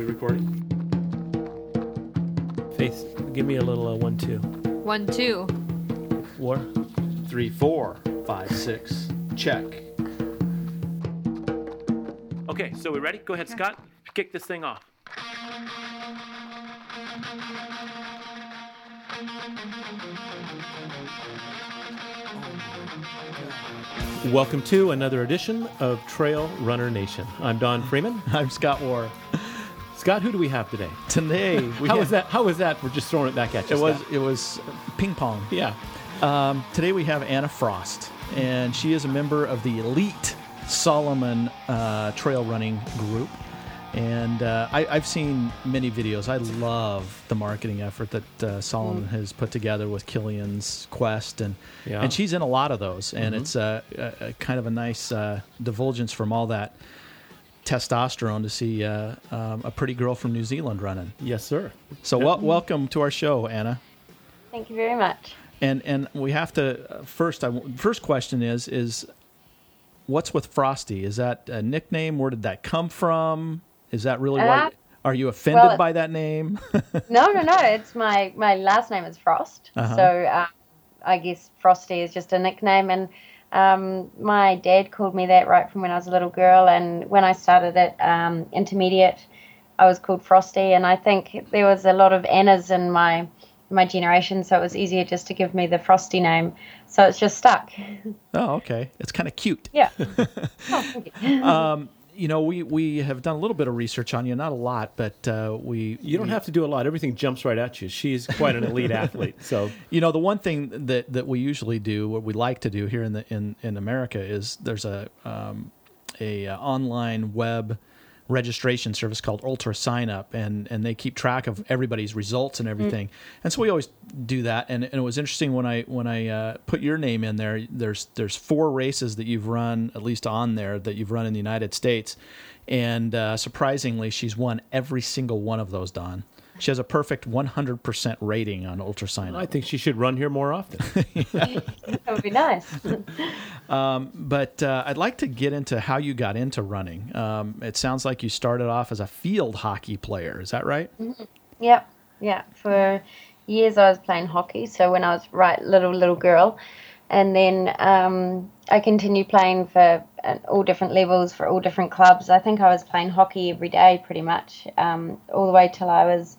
we recording? Faith, give me a little uh, one, two. One, two. War. Three, four, five, six. Check. Okay, so we ready? Go ahead, Scott. Kick this thing off. Welcome to another edition of Trail Runner Nation. I'm Don Freeman. I'm Scott Warr. Scott, who do we have today? Today, we How have- was that? How was that? We're just throwing it back at you. It was Scott. it was ping pong. Yeah. Um, today we have Anna Frost, and she is a member of the elite Salomon uh, trail running group. And uh, I, I've seen many videos. I love the marketing effort that uh, Salomon has put together with Kilian's Quest, and Yeah. and she's in a lot of those. And it's a, a, a kind of a nice uh, divulgence from all that testosterone to see uh, um, a pretty girl from New Zealand running. Yes, sir. So wel- welcome to our show, Anna. Thank you very much. And and we have to uh, first. I first question is is what's with Frosty? Is that a nickname? Where did that come from? Is that really Uh, why? Are you offended well, by that name? No, no, no. It's my my last name is Frost, Uh-huh. so um, I guess Frosty is just a nickname. And um, my dad called me that right from when I was a little girl. And when I started at um, intermediate, I was called Frosty. And I think there was a lot of Annas in my my generation, so it was easier just to give me the Frosty name. So it's just stuck. oh, okay. It's kind of cute. Yeah. oh, thank you. Know, we we have done a little bit of research on you, not a lot, but uh, we You don't have to do a lot. Everything jumps right at you. She's quite an elite athlete. So You know, the one thing that, that we usually do, what we like to do here in the in, in America, is there's a um, a uh, online web registration service called Ultra Sign Up, and and they keep track of everybody's results and everything. And so we always do that. And, and it was interesting when I when I uh, put your name in there. There's there's four races that you've run at least on there that you've run in the United States, and uh, surprisingly, she's won every single one of those. Don. She has a perfect 100% rating on Ultra Sign Up. I think she should run here more often. that would be nice. but uh, I'd like to get into how you got into running. Um, it sounds like you started off as a field hockey player. Is that right? Yep, yeah. For years I was playing hockey. So when I was right little little girl, and then um, I continued playing for uh, all different levels for all different clubs. I think I was playing hockey every day pretty much um, all the way till I was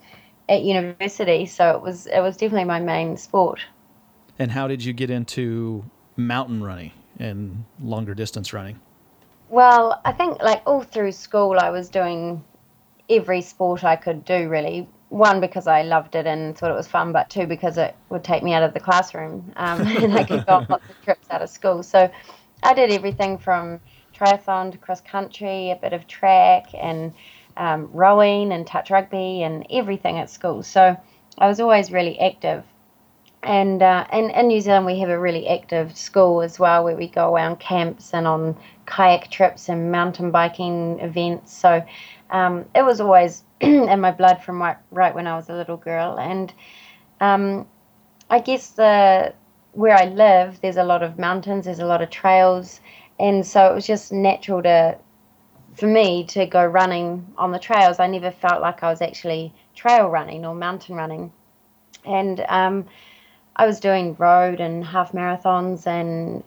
at university. So it was it was definitely my main sport. And how did you get into mountain running and longer distance running? Well, I think like all through school, I was doing every sport I could do really. One because I loved it and thought it was fun, but two because it would take me out of the classroom um, and I could go on lots of trips out of school. So I did everything from triathlon to cross country, a bit of track and um, rowing and touch rugby and everything at school. So I was always really active. And uh, and in New Zealand, we have a really active school as well, where we go around camps and on kayak trips and mountain biking events. So um, it was always in my blood from right, right when I was a little girl. And um, I guess the where I live, there's a lot of mountains, there's a lot of trails, and so it was just natural to for me to go running on the trails. I never felt like I was actually trail running or mountain running, and um, I was doing road and half marathons and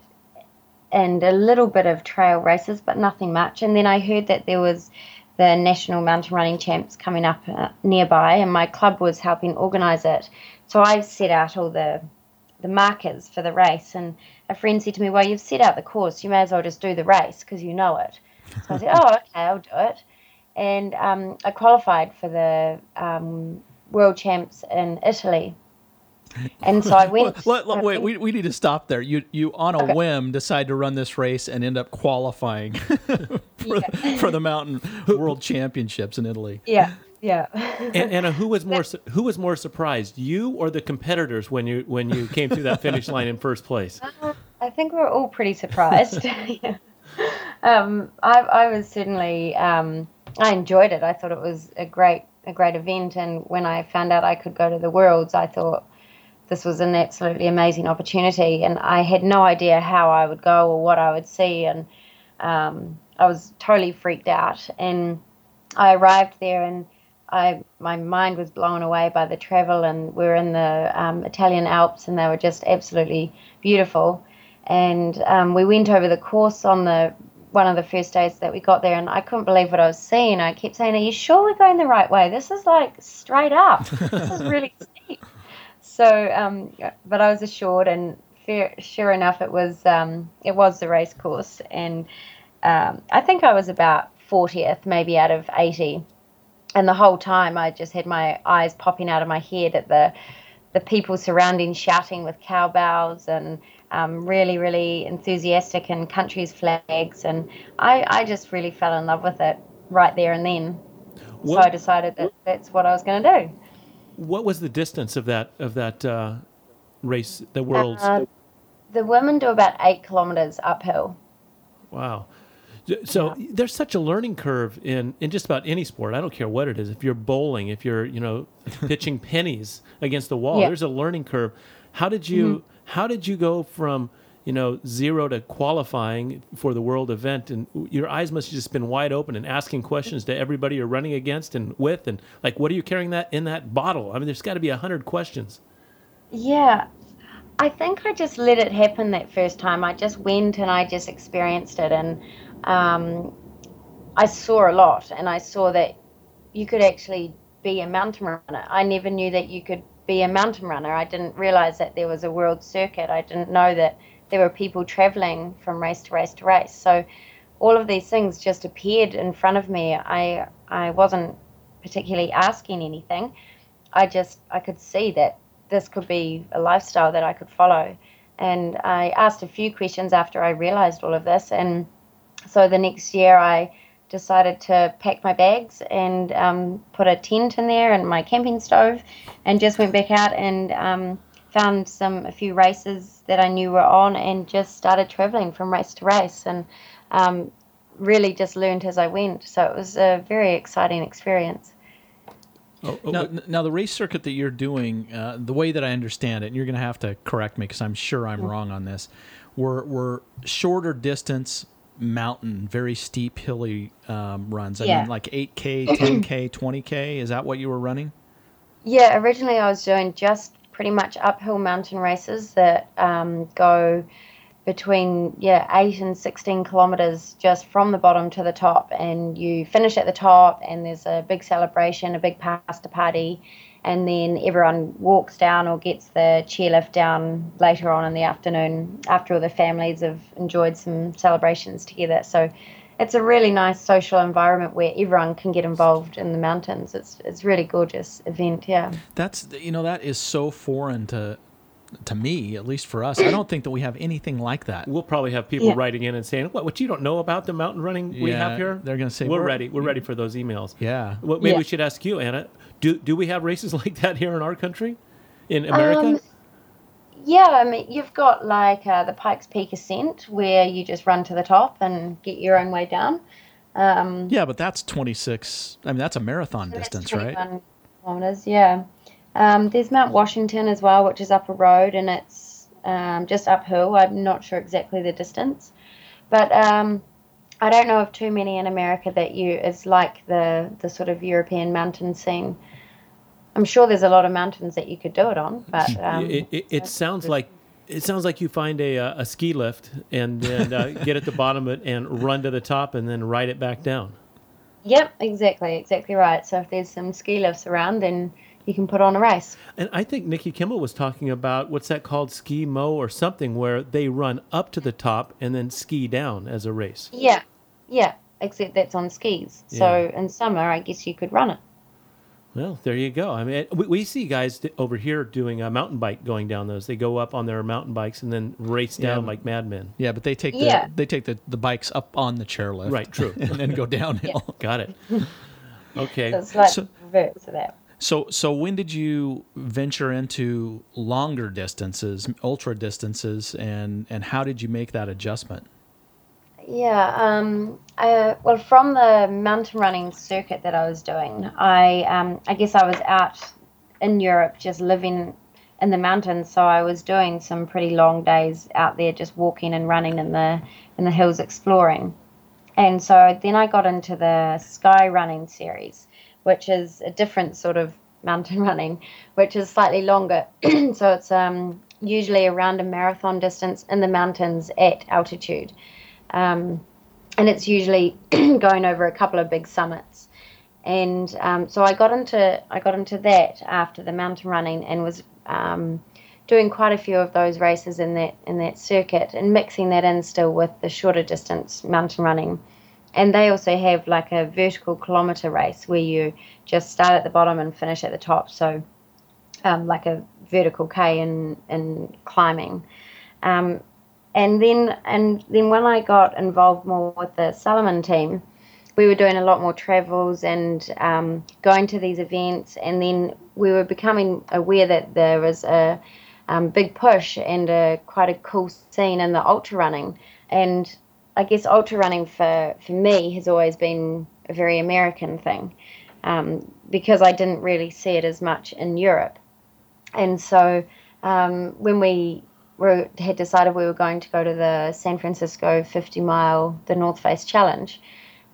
and a little bit of trail races, but nothing much. And then I heard that there was the national mountain running champs coming up uh, nearby, and my club was helping organise it. So I set out all the the markers for the race, and a friend said to me, "Well, you've set out the course. You may as well just do the race because you know it." So I said, "Oh, okay, I'll do it." And um, I qualified for the um, world champs in Italy. And so I went. Let- let- wait, we, we need to stop there. You you on a Okay. whim decide to run this race and end up qualifying for, for the mountain world championships in Italy. yeah, yeah. And, Anna, who was more su- who was more surprised, you or the competitors when you when you came through that finish line in first place? I think we're all pretty surprised. Yeah. Um, I, I was certainly um, I enjoyed it. I thought it was a great a great event, and when I found out I could go to the Worlds, I thought this was an absolutely amazing opportunity, and I had no idea how I would go or what I would see, and um, I was totally freaked out. And I arrived there, and I my mind was blown away by the travel, and we are in the um, Italian Alps, and they were just absolutely beautiful. And um, we went over the course on the one of the first days that we got there, and I couldn't believe what I was seeing. I kept saying, "Are you sure we're going the right way? This is like straight up. this is really steep." So, um, but I was assured, and fair, sure enough, it was um, it was the race course, and um, I think I was about 40th, maybe out of 80. And the whole time I just had my eyes popping out of my head at the the people surrounding shouting with cowbells and um, really, really enthusiastic and country's flags. And I, I just really fell in love with it right there and then. What, so I decided that that's what I was going to do. What was the distance of that of that uh, race, the world's? Uh, the women do about eight kilometers uphill. Wow. So yeah. there's such a learning curve in, in just about any sport. I don't care what it is. If you're bowling, if you're you know pitching pennies against the wall, yeah. there's a learning curve. How did you mm-hmm. How did you go from you know zero to qualifying for the world event? And your eyes must have just been wide open and asking questions to everybody you're running against and with, and like, what are you carrying that in that bottle? I mean, there's got to be a hundred questions. Yeah, I think I just let it happen that first time. I just went and I just experienced it, and um, I saw a lot, and I saw that you could actually be a mountain runner. I never knew that you could be a mountain runner. I didn't realize that there was a world circuit. I didn't know that there were people traveling from race to race to race. So all of these things just appeared in front of me. I I wasn't particularly asking anything. I just I could see that this could be a lifestyle that I could follow. And I asked a few questions after I realized all of this and so the next year, I decided to pack my bags and um, put a tent in there and my camping stove, and just went back out and um, found some a few races that I knew were on, and just started traveling from race to race, and um, really just learned as I went. So it was a very exciting experience. Oh, oh, now, now, the race circuit that you're doing, uh, the way that I understand it, and you're going to have to correct me because I'm sure I'm mm-hmm. wrong on this, were were shorter distance mountain, very steep, hilly um, runs. I yeah. mean, like 8K, 10K, 20K. Is that what you were running? Yeah, originally I was doing just pretty much uphill mountain races that um, go between yeah eight and 16 kilometers just from the bottom to the top and you finish at the top and there's a big celebration a big pasta party and then everyone walks down or gets the chairlift down later on in the afternoon after all the families have enjoyed some celebrations together. So it's a really nice social environment where everyone can get involved in the mountains. It's it's really gorgeous event, yeah. That's you know that is so foreign to to me, at least for us, I don't think that we have anything like that. We'll probably have people yeah. writing in and saying, "What? What you don't know about the mountain running we yeah, have here?" They're going to say, "We're, we're ready. We're ready for those emails." Yeah. Well, maybe yeah. we should ask you, Anna. Do do we have races like that here in our country, in America? Um, yeah, I mean, you've got like uh, the Pikes Peak Ascent, where you just run to the top and get your own way down. Um, yeah, but that's 26. I mean, that's a marathon distance, right? Kilometers, yeah. Um, there's Mount Washington as well, which is up a road and it's um, just uphill. I'm not sure exactly the distance, but um, I don't know of too many in America that you is like the the sort of European mountain scene. I'm sure there's a lot of mountains that you could do it on, but um, it, it, it sounds like it sounds like you find a, uh, a ski lift and, and uh, get at the bottom of it and run to the top and then ride it back down. Yep, exactly, exactly right. So if there's some ski lifts around, then you can put on a race. And I think Nikki Kimball was talking about what's that called, ski mo or something, where they run up to the top and then ski down as a race. Yeah, yeah. Except that's on skis. Yeah. So in summer, I guess you could run it. Well, there you go. I mean, we, we see guys over here doing a mountain bike going down those. They go up on their mountain bikes and then race down yeah. like madmen. Yeah, but they take the yeah. they take the, the bikes up on the chairlift. Right, true. and then go downhill. Yeah. Got it. Okay. So it's like so, reverse of that. So, so when did you venture into longer distances, ultra distances, and and how did you make that adjustment? Yeah, um, I, well, from the mountain running circuit that I was doing, I um, I guess I was out in Europe just living in the mountains, so I was doing some pretty long days out there, just walking and running in the in the hills, exploring. And so then I got into the sky running series, which is a different sort of mountain running, which is slightly longer. so it's um, usually around a marathon distance in the mountains at altitude. Um, and it's usually going over a couple of big summits. And um, so I got into I got into that after the mountain running and was um, doing quite a few of those races in that in that circuit and mixing that in still with the shorter distance mountain running. And they also have like a vertical kilometer race where you just start at the bottom and finish at the top. So um, like a vertical K in in climbing. Um, and then and then when I got involved more with the Salomon team, we were doing a lot more travels and um, going to these events, and then we were becoming aware that there was a um, big push and a, quite a cool scene in the ultra running. And I guess ultra running for for me has always been a very American thing um, because I didn't really see it as much in Europe. And so um, when we were, had decided we were going to go to the San Francisco 50 mile, the North Face Challenge.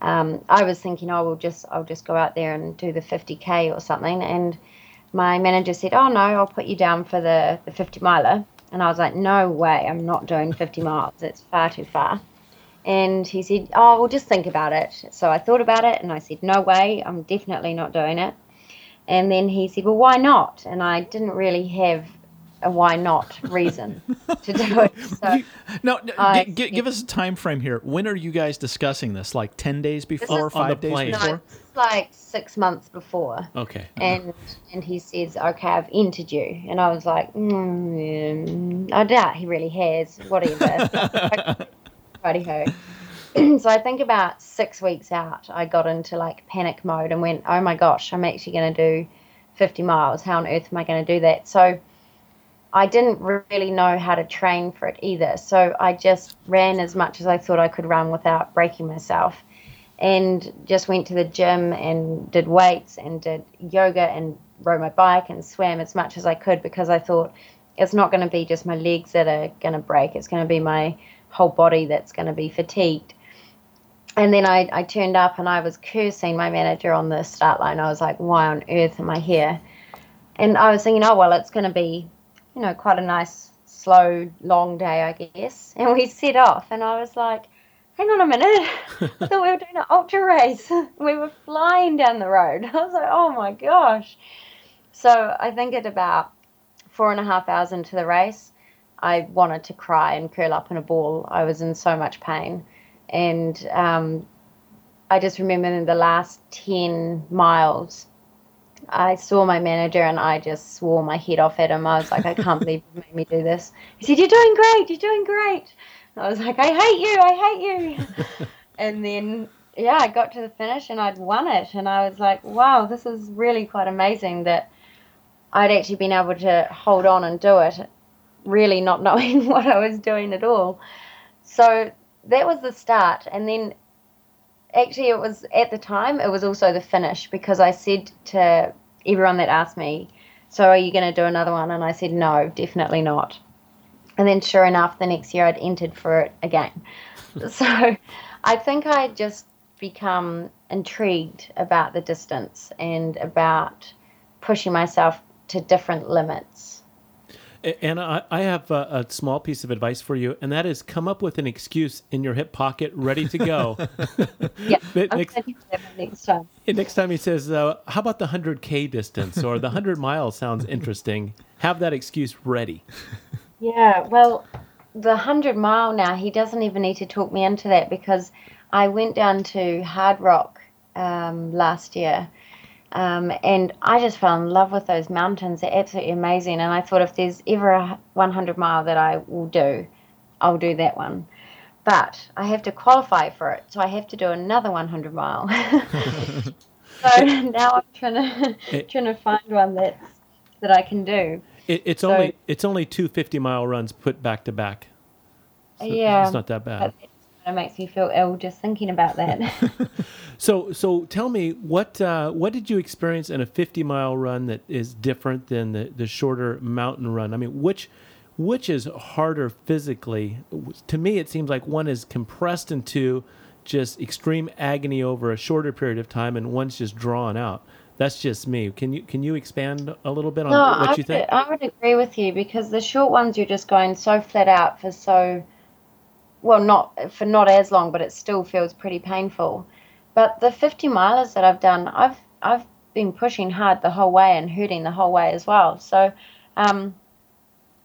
Um, I was thinking, oh, we'll just, I'll just go out there and do the 50k or something. And my manager said, oh no, I'll put you down for the, the 50 miler. And I was like, no way, I'm not doing 50 miles. It's far too far. And he said, oh, we'll just think about it. So I thought about it and I said, no way, I'm definitely not doing it. And then he said, well, why not? And I didn't really have a why not reason to do it. So no, no g- g- give us a time frame here. When are you guys discussing this? Like ten days before, or five days plane. before? No, it's like six months before. Okay. And and he says, "Okay, I've entered you," and I was like, mm, "I doubt he really has." Whatever. Righty ho. so I think about six weeks out, I got into like panic mode and went, "Oh my gosh, I'm actually going to do 50 miles. How on earth am I going to do that?" So I didn't really know how to train for it either. So I just ran as much as I thought I could run without breaking myself and just went to the gym and did weights and did yoga and rode my bike and swam as much as I could because I thought it's not going to be just my legs that are going to break. It's going to be my whole body that's going to be fatigued. And then I, I turned up and I was cursing my manager on the start line. I was like, why on earth am I here? And I was thinking, oh, well, it's going to be you know, quite a nice, slow, long day, I guess. And we set off, and I was like, hang on a minute. I thought we were doing an ultra race. we were flying down the road. I was like, oh my gosh. So I think at about four and a half hours into the race, I wanted to cry and curl up in a ball. I was in so much pain. And um, I just remember in the last 10 miles, I saw my manager and I just swore my head off at him. I was like, I can't believe you made me do this. He said, You're doing great, you're doing great. I was like, I hate you, I hate you. and then, yeah, I got to the finish and I'd won it. And I was like, wow, this is really quite amazing that I'd actually been able to hold on and do it, really not knowing what I was doing at all. So that was the start. And then actually it was at the time it was also the finish because I said to everyone that asked me, "So are you going to do another one?" and I said, "No, definitely not." And then sure enough, the next year I'd entered for it again. so I think I just become intrigued about the distance and about pushing myself to different limits and I, I have a, a, small piece of advice for you, and that is come up with an excuse in your hip pocket, ready to go. yeah, next, next, time. Next time he says, uh, "How about the hundred k distance or the hundred miles?" Sounds interesting. Have that excuse ready. Yeah, well, the hundred mile now, he doesn't even need to talk me into that because I went down to Hardrock um, last year um, and I just fell in love with those mountains. They're absolutely amazing. And I thought if there's ever a 100 mile that I will do, I'll do that one. But I have to qualify for it, so I have to do another 100 mile. so now I'm trying to trying to find one that that I can do. It, it's so, only it's only two 50 mile runs put back to back. So yeah, it's not that bad. It makes me feel ill just thinking about that. so, so tell me what uh, what did you experience in a 50 mile run that is different than the, the shorter mountain run? I mean, which which is harder physically? To me, it seems like one is compressed into just extreme agony over a shorter period of time, and one's just drawn out. That's just me. Can you can you expand a little bit on No, what I you think? I would agree with you because the short ones you're just going so flat out for so well, not for not as long, but it still feels pretty painful. But the 50 milers that I've done, I've I've been pushing hard the whole way and hurting the whole way as well. So, um,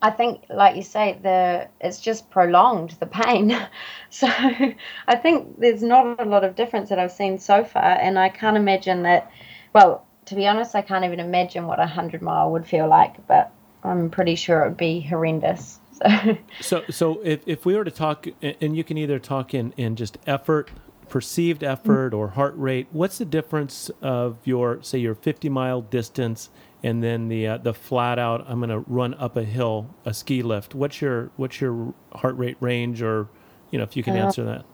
I think, like you say, the it's just prolonged the pain. so, I think there's not a lot of difference that I've seen so far, and I can't imagine that. Well, to be honest, I can't even imagine what a hundred mile would feel like, but I'm pretty sure it would be horrendous. So, So, so if, if we were to talk, and you can either talk in, in just effort, perceived effort, or heart rate, what's the difference of your, say, your 50 mile distance and then the uh, the flat out, I'm going to run up a hill, a ski lift? What's your what's your heart rate range, or you know, if you can Uh, answer that?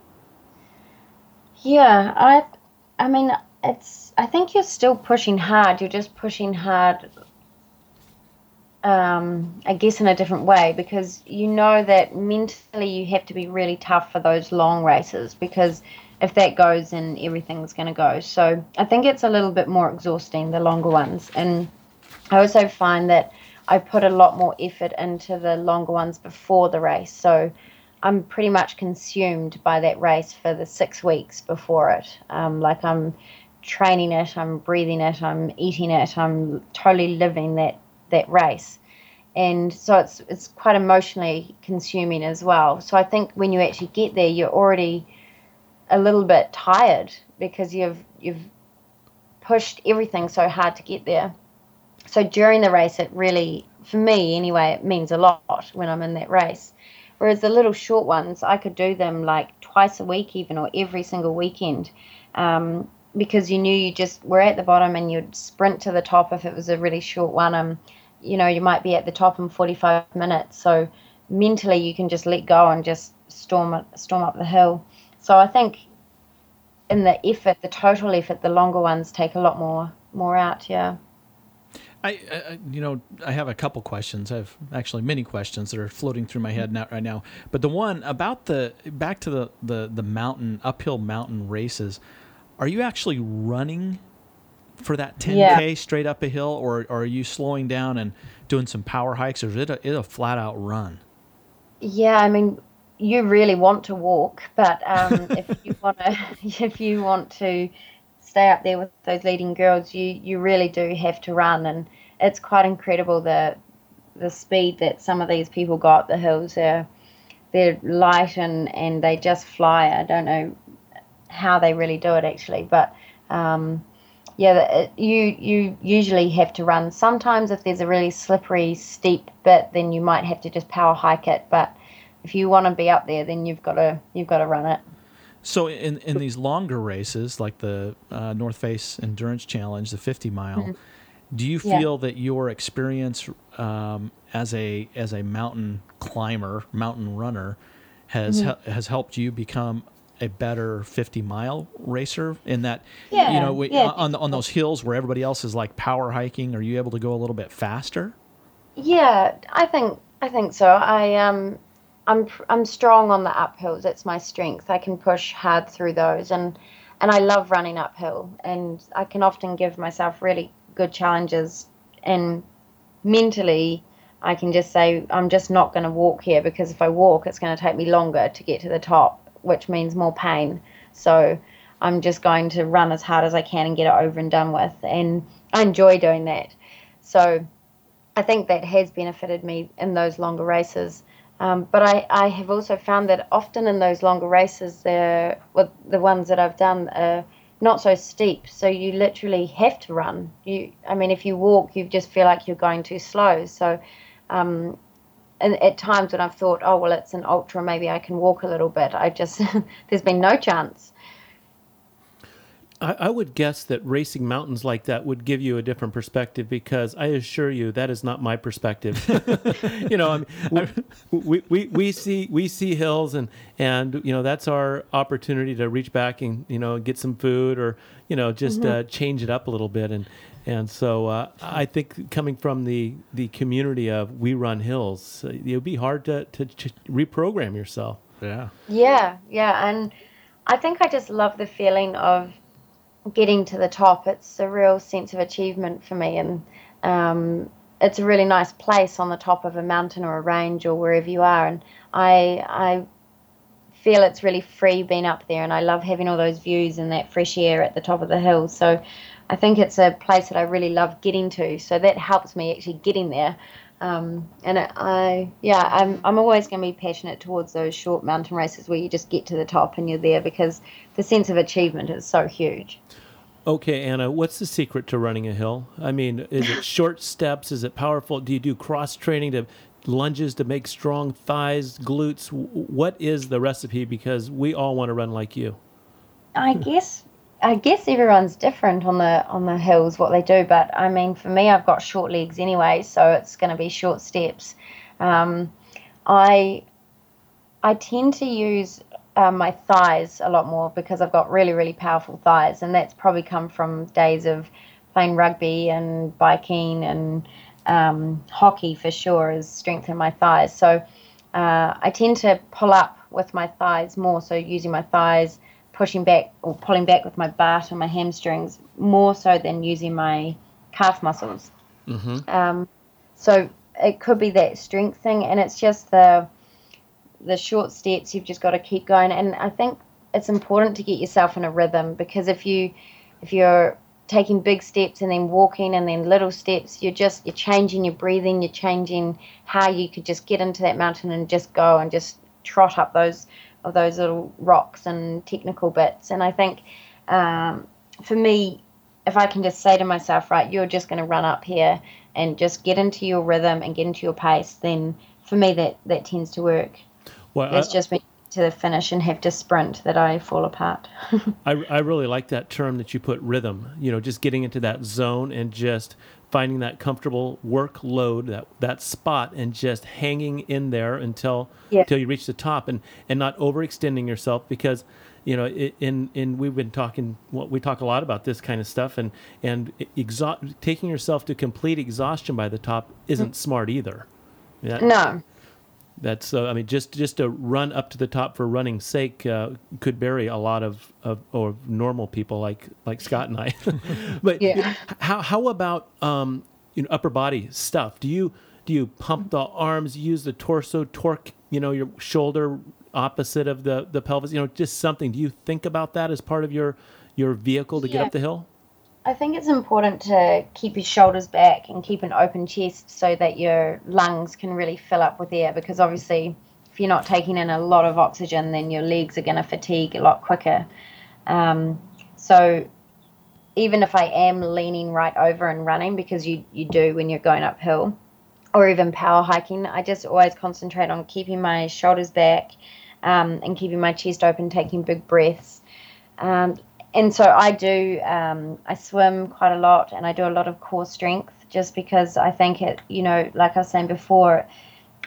yeah, I, I mean, it's. I think you're still pushing hard. You're just pushing hard. Um, I guess in a different way because you know that mentally you have to be really tough for those long races because if that goes, then everything's going to go. So I think it's a little bit more exhausting the longer ones, and I also find that I put a lot more effort into the longer ones before the race. So I'm pretty much consumed by that race for the six weeks before it. Um, like I'm training it, I'm breathing it, I'm eating it, I'm totally living that that race. And so it's it's quite emotionally consuming as well. So I think when you actually get there, you're already a little bit tired because you've you've pushed everything so hard to get there. So during the race, it really, for me anyway, it means a lot when I'm in that race. Whereas the little short ones, I could do them like twice a week, even or every single weekend, um, because you knew you just were at the bottom and you'd sprint to the top if it was a really short one. Um, you know, you might be at the top in 45 minutes. So mentally, you can just let go and just storm storm up the hill. So I think in the effort, the total effort, the longer ones take a lot more more out. Yeah. I, I, you know, I have a couple questions. I have actually many questions that are floating through my head now, right now. But the one about the back to the the the mountain uphill mountain races, are you actually running for that 10k Yeah. straight up a hill, or, or are you slowing down and doing some power hikes, or is it a, it a flat out run? Yeah, I mean, you really want to walk, but um, if you want to, if you want to stay up there with those leading girls, you you really do have to run, and it's quite incredible the the speed that some of these people got. The hills are they're light and and they just fly. I don't know how they really do it actually, but um, yeah, you you usually have to run. Sometimes if there's a really slippery, steep bit, then you might have to just power hike it. But if you want to be up there, then you've got to you've got to run it. So in in these longer races, like the uh, North Face Endurance Challenge, the 50 mile, do you Yeah. feel that your experience um, as a as a mountain climber, mountain runner, has hel- has helped you become a better 50 mile racer? In that, you know, we, yeah. on on those hills where everybody else is like power hiking, are you able to go a little bit faster? Yeah, I think I think so. I um I'm I'm strong on the uphills. It's my strength. I can push hard through those and and I love running uphill and I can often give myself really good challenges and mentally I can just say I'm just not going to walk here because if I walk it's going to take me longer to get to the top, which means more pain. So I'm just going to run as hard as I can and get it over and done with and I enjoy doing that. So I think that has benefited me in those longer races. Um, but I, I have also found that often in those longer races, the well, the ones that I've done are not so steep. So you literally have to run. You, I mean, if you walk, you just feel like you're going too slow. So, um, and at times when I've thought, oh well, it's an ultra, maybe I can walk a little bit. I just there's been no chance. I, I would guess that racing mountains like that would give you a different perspective because I assure you that is not my perspective. you know, I mean, we, we, we see we see hills and and you know that's our opportunity to reach back and you know get some food or you know just uh, change it up a little bit and and so uh, I think coming from the the community of we run hills, uh, it would be hard to to ch- reprogram yourself. Yeah. Yeah, yeah, and I think I just love the feeling of getting to the top. It's a real sense of achievement for me, and um, it's a really nice place on the top of a mountain or a range or wherever you are. And I I feel it's really free being up there, and I love having all those views and that fresh air at the top of the hill. So I think it's a place that I really love getting to. So that helps me actually getting there. Um, and I, yeah, I'm, I'm always going to be passionate towards those short mountain races where you just get to the top and you're there because the sense of achievement is so huge. Okay, Anna, what's the secret to running a hill? I mean, is it short steps? Is it powerful? Do you do cross training to lunges to make strong thighs, glutes? What is the recipe? Because we all want to run like you. I guess I guess everyone's different on the on the hills what they do, but I mean for me I've got short legs anyway, so it's going to be short steps. Um, I I tend to use uh, my thighs a lot more because I've got really really powerful thighs, and that's probably come from days of playing rugby and biking and um, hockey for sure has strengthened my thighs. So uh, I tend to pull up with my thighs more, so using my thighs pushing back or pulling back with my butt and my hamstrings more so than using my calf muscles. Mm-hmm. Um, so it could be that strength thing, and it's just the the short steps. You've just got to keep going, and I think it's important to get yourself in a rhythm because if you if you're taking big steps and then walking and then little steps you're just you're changing your breathing you're changing how you could just get into that mountain and just go and just trot up those of those little rocks and technical bits. And I think um, for me, if I can just say to myself, right, you're just going to run up here and just get into your rhythm and get into your pace, then for me that that tends to work. Well, it's I, just me to the finish and have to sprint that I fall apart. I, I really like that term that you put rhythm. You know, just getting into that zone and just finding that comfortable workload, that that spot, and just hanging in there until yeah. until you reach the top, and and not overextending yourself because you know in in we've been talking well, we talk a lot about this kind of stuff and and exha- taking yourself to complete exhaustion by the top isn't mm. smart either. That, no. That's uh, I mean just just to run up to the top for running's sake uh, could bury a lot of, of or normal people like like Scott and I. but yeah. how how about um, you know upper body stuff? Do you do you pump the arms, use the torso, torque you know your shoulder opposite of the the pelvis? You know just something. Do you think about that as part of your your vehicle to yeah. get up the hill? I think it's important to keep your shoulders back and keep an open chest so that your lungs can really fill up with air because obviously if you're not taking in a lot of oxygen then your legs are going to fatigue a lot quicker. Um, so even if I am leaning right over and running because you, you do when you're going uphill or even power hiking, I just always concentrate on keeping my shoulders back um, and keeping my chest open, taking big breaths. Um, and so I do. Um, I swim quite a lot, and I do a lot of core strength, just because I think it. You know, like I was saying before,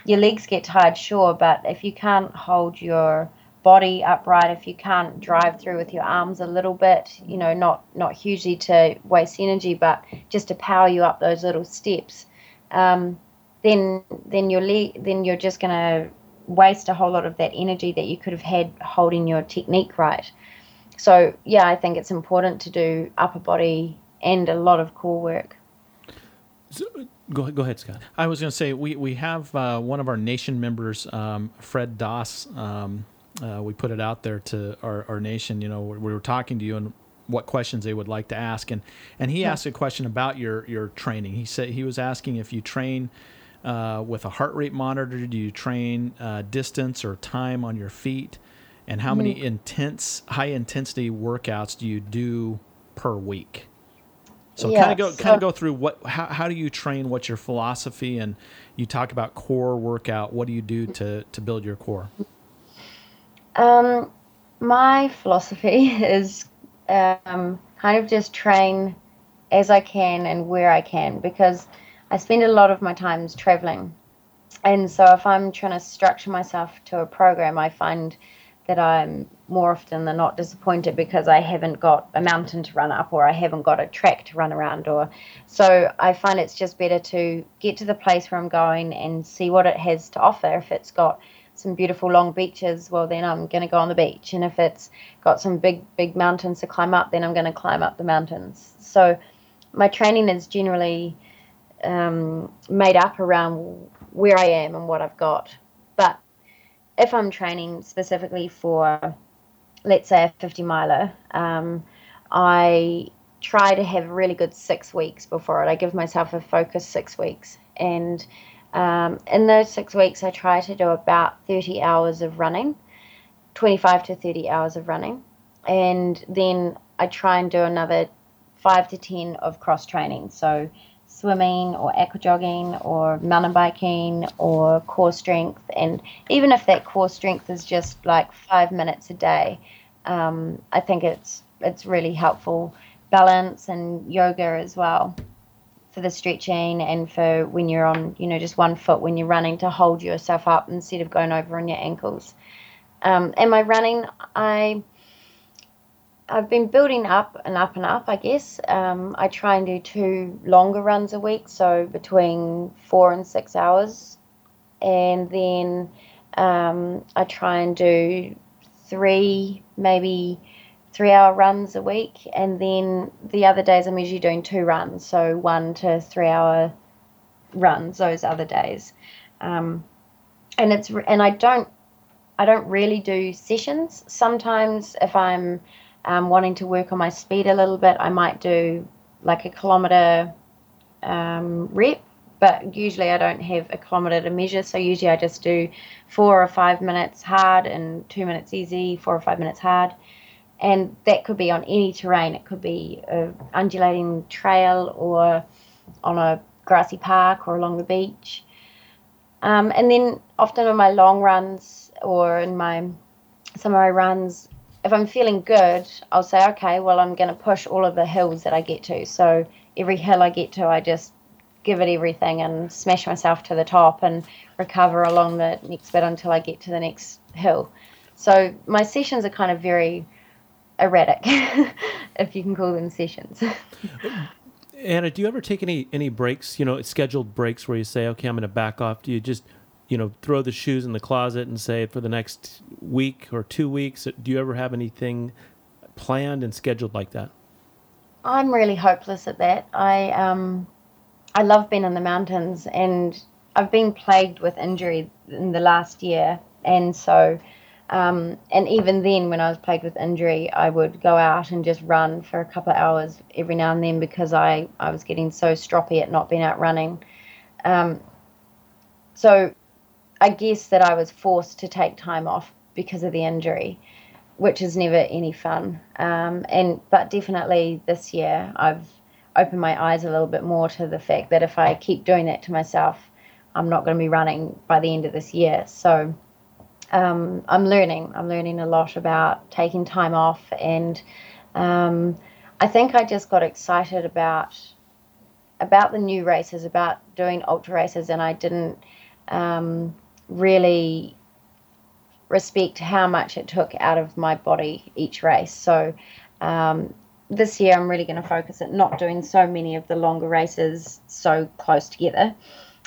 your legs get tired, sure, but if you can't hold your body upright, if you can't drive through with your arms a little bit, you know, not not hugely to waste energy, but just to power you up those little steps, um, then then your leg, then you're just going to waste a whole lot of that energy that you could have had holding your technique right so yeah, I think it's important to do upper body and a lot of core work. So, go go ahead, Scott. I was going to say we we have uh, one of our nation members, um, Fred Doss. Um, uh, we put it out there to our, our nation. You know, we were talking to you and what questions they would like to ask, and and he yeah. asked a question about your your training. He said he was asking if you train. Uh, with a heart rate monitor, do you train uh, distance or time on your feet? And how many mm-hmm. intense, high intensity workouts do you do per week? So kind of go kind of go through what how how do you train? What's your philosophy? And you talk about core workout. What do you do to to build your core? Um, my philosophy is um, kind of just train as I can and where I can because I spend a lot of my times traveling, and so if I'm trying to structure myself to a program, I find that I'm more often than not disappointed because I haven't got a mountain to run up or I haven't got a track to run around or so I find it's just better to get to the place where I'm going and see what it has to offer if it's got some beautiful long beaches, well, then I'm going to go on the beach. And if it's got some big, big mountains to climb up, then I'm going to climb up the mountains. So my training is generally um, made up around where I am and what I've got. But if I'm training specifically for, let's say, a 50 miler, um, I try to have really good six weeks before it. I give myself a focus six weeks. And um, in those six weeks, I try to do about 30 hours of running, 25 to 30 hours of running. And then I try and do another five to 10 of cross training. So swimming or aqua jogging or mountain biking or core strength. And even if that core strength is just like five minutes a day, um, I think it's it's really helpful. Balance and yoga as well for the stretching and for when you're on, you know, just one foot when you're running to hold yourself up instead of going over on your ankles. Um, and my running, I I've been building up and up and up, I guess. Um, I try and do two longer runs a week, so between four and six hours. And then um, I try and do three, maybe three hour runs a week. And then the other days I'm usually doing two runs, so one to three hour runs those other days. Um, and it's and I don't I don't really do sessions. Sometimes if I'm um, wanting to work on my speed a little bit, I might do like a kilometer um, rep, but usually I don't have a kilometer to measure. So usually I just do four or five minutes hard and two minutes easy, four or five minutes hard. And that could be on any terrain. It could be a undulating trail or on a grassy park or along the beach. Um, and then often on my long runs or in my my runs, if I'm feeling good, I'll say, okay, well, I'm going to push all of the hills that I get to. So every hill I get to, I just give it everything and smash myself to the top and recover along the next bit until I get to the next hill. So my sessions are kind of very erratic, if you can call them sessions. Anna, do you ever take any any breaks? You know, scheduled breaks where you say, "Okay, I'm going to back off." Do you just you know, throw the shoes in the closet and say for the next week or two weeks? Do you ever have anything planned and scheduled like that? I'm really hopeless at that. I um, I love being in the mountains, and I've been plagued with injury in the last year, and so. Um, and even then, when I was plagued with injury, I would go out and just run for a couple of hours every now and then because I, I was getting so stroppy at not being out running. Um, so I guess that I was forced to take time off because of the injury, which is never any fun. Um, and but definitely this year I've opened my eyes a little bit more to the fact that if I keep doing that to myself, I'm not going to be running by the end of this year. So um, I'm learning. I'm learning a lot about taking time off, and um, I think I just got excited about about the new races, about doing ultra races, and I didn't. Um, really respect how much it took out of my body each race. So um, this year I'm really going to focus at not doing so many of the longer races so close together.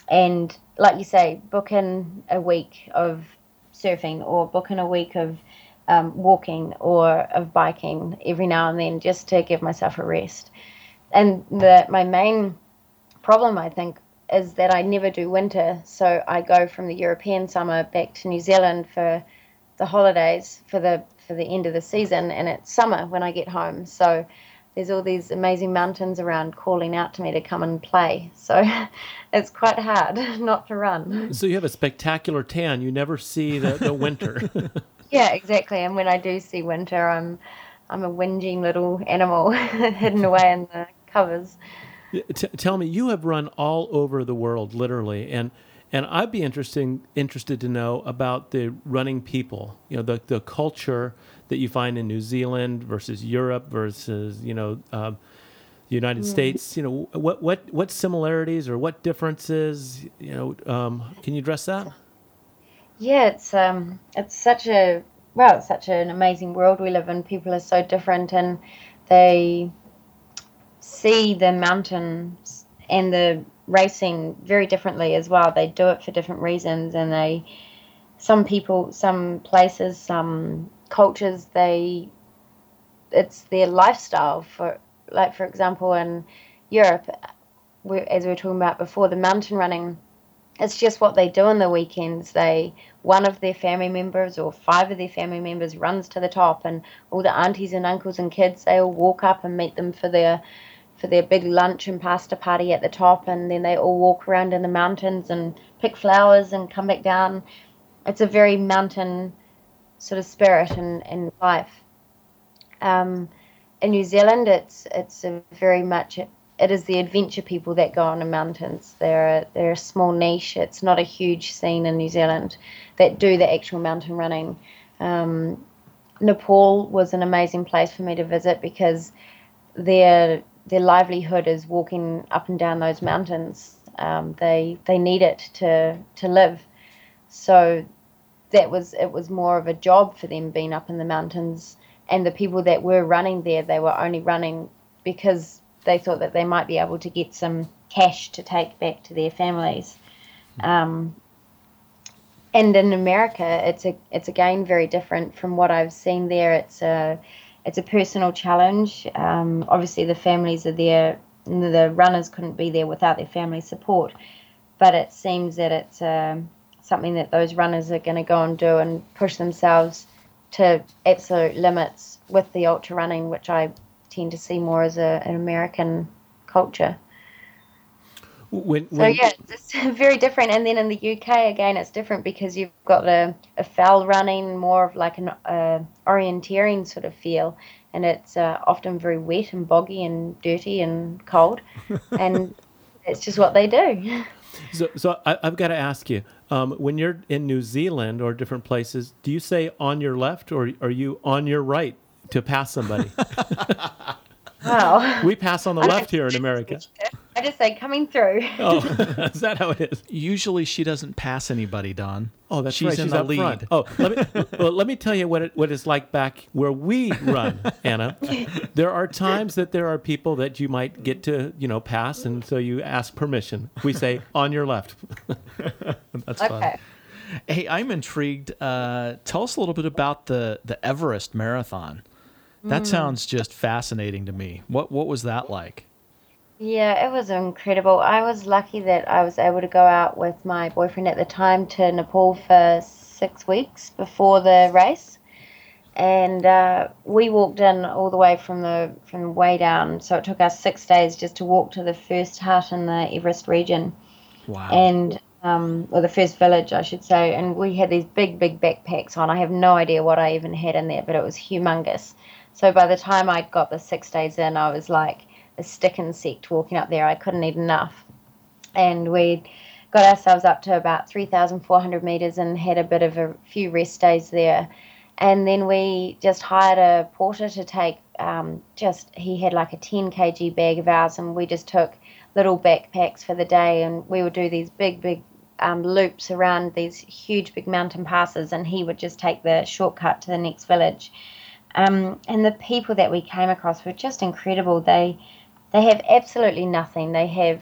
And like you say, book in a week of surfing or book in a week of um, walking or of biking every now and then just to give myself a rest. And the, my main problem, I think, is that I never do winter. So I go from the European summer back to New Zealand for the holidays for the for the end of the season, and it's summer when I get home. So there's all these amazing mountains around calling out to me to come and play. So it's quite hard not to run. So you have a spectacular tan. You never see the, the winter. yeah, exactly. And when I do see winter, I'm I'm a whinging little animal hidden away in the covers. T- tell me, you have run all over the world, literally, and and I'd be interesting interested to know about the running people. You know, the the culture that you find in New Zealand versus Europe versus you know um, the United mm. States. You know, what what what similarities or what differences? You know, um, can you address that? Yeah, it's um, it's such a well, it's such an amazing world we live in. People are so different, and they see the mountains and the racing very differently as well. They do it for different reasons, and they some people, some places, some cultures, they it's their lifestyle. For like, for example, in Europe, as we were talking about before, the mountain running. It's just what they do on the weekends. They one of their family members or five of their family members runs to the top, and all the aunties and uncles and kids they all walk up and meet them for their for their big lunch and pasta party at the top, and then they all walk around in the mountains and pick flowers and come back down. It's a very mountain sort of spirit and, and life. Um, in New Zealand, it's it's very much it is the adventure people that go on the mountains. They're a, they're a small niche. It's not a huge scene in New Zealand that do the actual mountain running. Um, Nepal was an amazing place for me to visit because their their livelihood is walking up and down those mountains. Um, they they need it to to live. So that was it was more of a job for them being up in the mountains. And the people that were running there, they were only running because they thought that they might be able to get some cash to take back to their families. Um, and in America, it's a it's again very different from what I've seen there. It's a it's a personal challenge. Um, obviously, the families are there. The runners couldn't be there without their family support, but it seems that it's uh, something that those runners are going to go and do and push themselves to absolute limits with the ultra running, which I tend to see more as a, an American culture. When, when... So yeah, it's very different. And then in the UK again, it's different because you've got a, a fell running, more of like an uh, orienteering sort of feel, and it's uh, often very wet and boggy and dirty and cold, and it's just what they do. So, so I, have got to ask you, um, when you're in New Zealand or different places, do you say on your left or are you on your right to pass somebody. Wow. We pass on the left here in America. I just say coming through. Oh, is that how it is? Usually she doesn't pass anybody, Don. Oh, that's she's right. in She's the up lead. front. Oh, let me well, let me tell you what it, what it's like back where we run, Anna. There are times that there are people that you might get to you know pass, and so you ask permission. We say on your left. that's okay. fun. Hey, I'm intrigued. Uh, tell us a little bit about the the Everest Marathon. That mm. sounds just fascinating to me. What what was that like? Yeah, it was incredible. I was lucky that I was able to go out with my boyfriend at the time to Nepal for six weeks before the race, and uh, we walked in all the way from the from the way down. So it took us six days just to walk to the first hut in the Everest region. Wow. And um, or the first village, I should say. And we had these big, big backpacks on. I have no idea what I even had in there, but it was humongous. So by the time I got the six days in, I was like a stick insect walking up there. I couldn't eat enough. And we got ourselves up to about 3,400 meters and had a bit of a few rest days there. And then we just hired a porter to take um, just, he had like a 10 kg bag of ours, and we just took little backpacks for the day. And we would do these big, big um, loops around these huge, big mountain passes, and he would just take the shortcut to the next village. Um, and the people that we came across were just incredible. They they have absolutely nothing. They have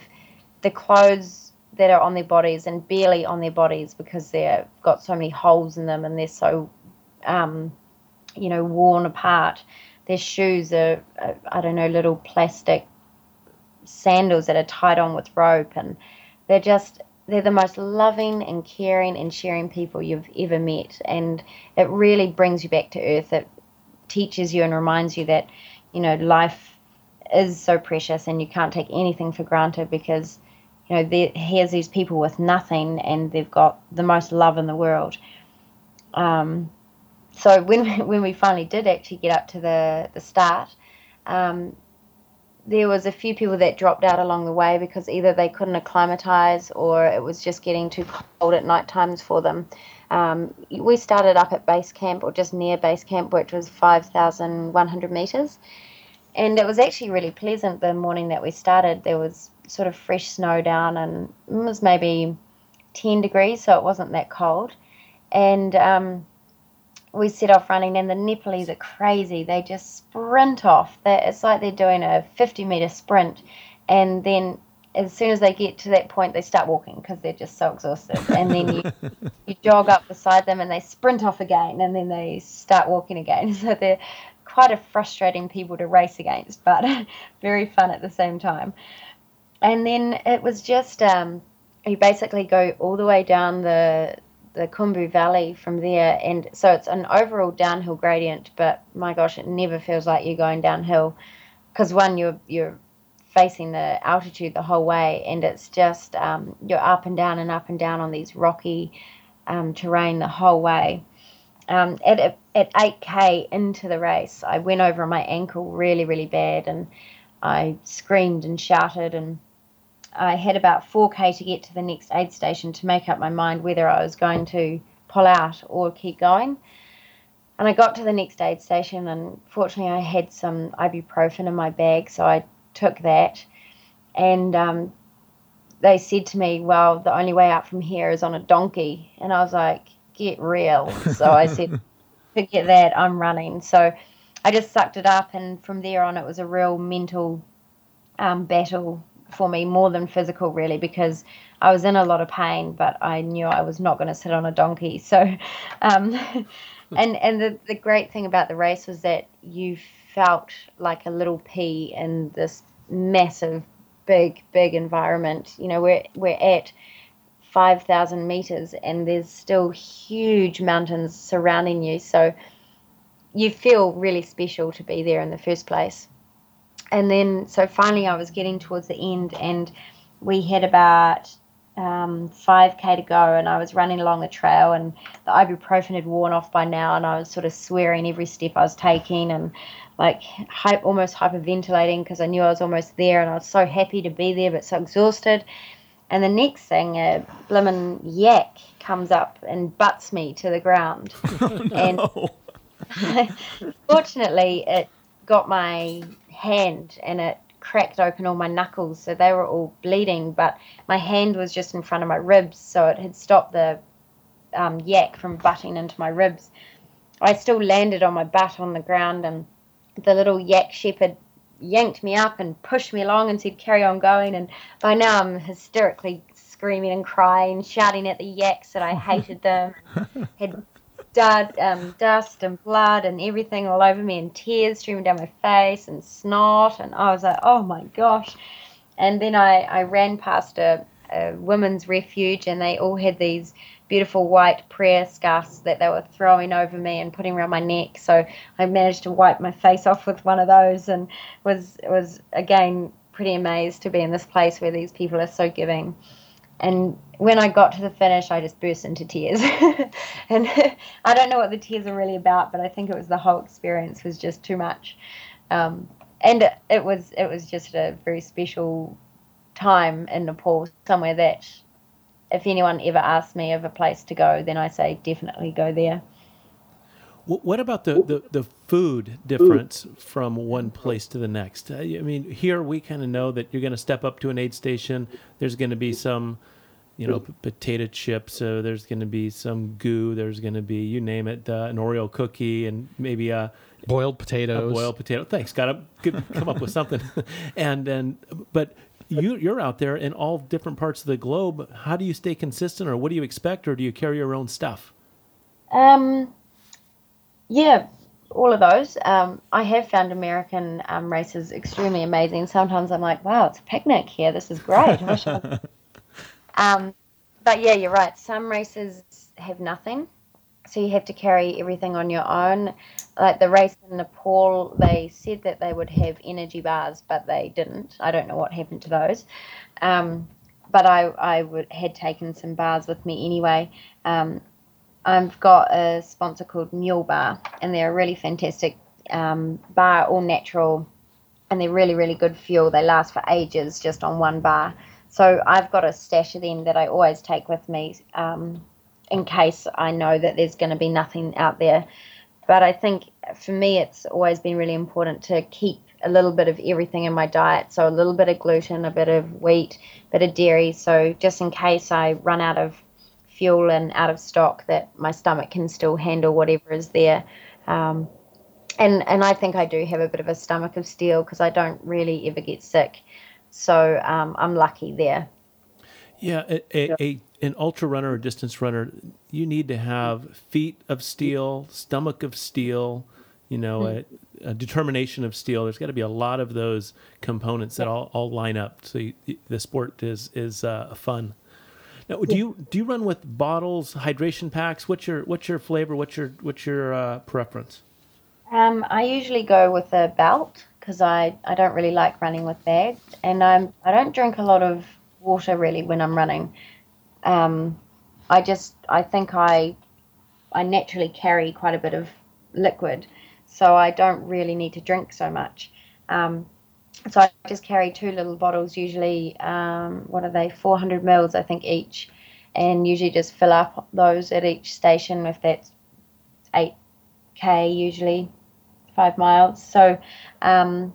the clothes that are on their bodies and barely on their bodies because they've got so many holes in them and they're so um, you know worn apart. Their shoes are, are I don't know little plastic sandals that are tied on with rope and they're just they're the most loving and caring and sharing people you've ever met and it really brings you back to earth it teaches you and reminds you that you know life is so precious and you can't take anything for granted because you know there, here's these people with nothing and they've got the most love in the world um, so when when we finally did actually get up to the the start um, there was a few people that dropped out along the way because either they couldn't acclimatize or it was just getting too cold at night times for them. Um, we started up at base camp or just near base camp, which was 5,100 meters. And it was actually really pleasant the morning that we started. There was sort of fresh snow down and it was maybe 10 degrees, so it wasn't that cold. And um, we set off running, and the Nepalese are crazy. They just sprint off. They're, it's like they're doing a 50 meter sprint, and then as soon as they get to that point, they start walking because they're just so exhausted. And then you, you jog up beside them and they sprint off again and then they start walking again. So they're quite a frustrating people to race against, but very fun at the same time. And then it was just, um, you basically go all the way down the the Khumbu Valley from there, and so it's an overall downhill gradient. But my gosh, it never feels like you're going downhill because one, you're you're facing the altitude the whole way, and it's just um, you're up and down and up and down on these rocky um, terrain the whole way. Um, at at 8k into the race, I went over my ankle really really bad, and I screamed and shouted and I had about 4k to get to the next aid station to make up my mind whether I was going to pull out or keep going. And I got to the next aid station, and fortunately, I had some ibuprofen in my bag, so I took that. And um, they said to me, Well, the only way out from here is on a donkey. And I was like, Get real. So I said, Forget that, I'm running. So I just sucked it up, and from there on, it was a real mental um, battle for me more than physical really because I was in a lot of pain but I knew I was not going to sit on a donkey so um, and and the, the great thing about the race was that you felt like a little pea in this massive big big environment you know we're we're at 5000 meters and there's still huge mountains surrounding you. So you feel really special to be there in the first place. And then so finally I was getting towards the end and we had about um, 5k to go and I was running along the trail and the ibuprofen had worn off by now and I was sort of swearing every step I was taking and like hype, almost hyperventilating because I knew I was almost there and I was so happy to be there but so exhausted and the next thing a blimmin' yak comes up and butts me to the ground oh, no. and fortunately it got my hand and it cracked open all my knuckles, so they were all bleeding. But my hand was just in front of my ribs, so it had stopped the um, yak from butting into my ribs. I still landed on my butt on the ground, and the little yak shepherd yanked me up and pushed me along and said, "Carry on going." And by now, I'm hysterically screaming and crying, shouting at the yaks that I hated them, had dud, um, dust and blood and everything all over me, and tears streaming down my face and snot. And I was like, oh my gosh. And then I, I ran past a, a women's refuge, and they all had these beautiful white prayer scarves that they were throwing over me and putting around my neck. So I managed to wipe my face off with one of those, and was was again pretty amazed to be in this place where these people are so giving and when I got to the finish, I just burst into tears. and I don't know what the tears are really about, but I think it was the whole experience was just too much. Um, and it, it was it was just a very special time in Nepal, somewhere that if anyone ever asks me of a place to go, then I say definitely go there. What about the, the, the food difference from one place to the next? I mean, here we kind of know that you're going to step up to an aid station. There's going to be some, you know, p- potato chips. So there's going to be some goo. There's going to be, you name it, uh, an Oreo cookie and maybe a boiled potatoes. A boiled potato. Thanks. Got to come up with something. and and but you you're out there in all different parts of the globe. How do you stay consistent, or what do you expect, or do you carry your own stuff? Um yeah, all of those. Um, I have found American um, races extremely amazing. Sometimes I'm like, wow, it's a picnic here. This is great. um, but yeah, you're right. Some races have nothing. So you have to carry everything on your own. Like the race in Nepal, they said that they would have energy bars, but they didn't. I don't know what happened to those. Um, but I, I would, had taken some bars with me anyway. Um, I've got a sponsor called Mule Bar, and they're a really fantastic um, bar, all natural, and they're really, really good fuel. They last for ages just on one bar. So I've got a stash of them that I always take with me um, in case I know that there's going to be nothing out there. But I think for me, it's always been really important to keep a little bit of everything in my diet. So a little bit of gluten, a bit of wheat, a bit of dairy. So just in case I run out of fuel and out of stock that my stomach can still handle whatever is there. Um, and and I think I do have a bit of a stomach of steel because I don't really ever get sick. So um, I'm lucky there. Yeah, a, a, a, an ultra runner or distance runner, you need to have feet of steel, stomach of steel, you know, mm. a, a, determination of steel. There's got to be a lot of those components that all, all line up. So you, the sport is is uh, fun. Now, do you do you run with bottles, hydration packs? What's your what's your flavor? What's your what's your uh, preference? Um, I usually go with a belt because I, I don't really like running with bags, and I'm I don't drink a lot of water really when I'm running. Um, I just I think I I naturally carry quite a bit of liquid, so I don't really need to drink so much. Um, so I just carry two little bottles, usually, um, what are they, 400 mils, I think, each, and usually just fill up those at each station if that's 8k, usually, five miles. So um,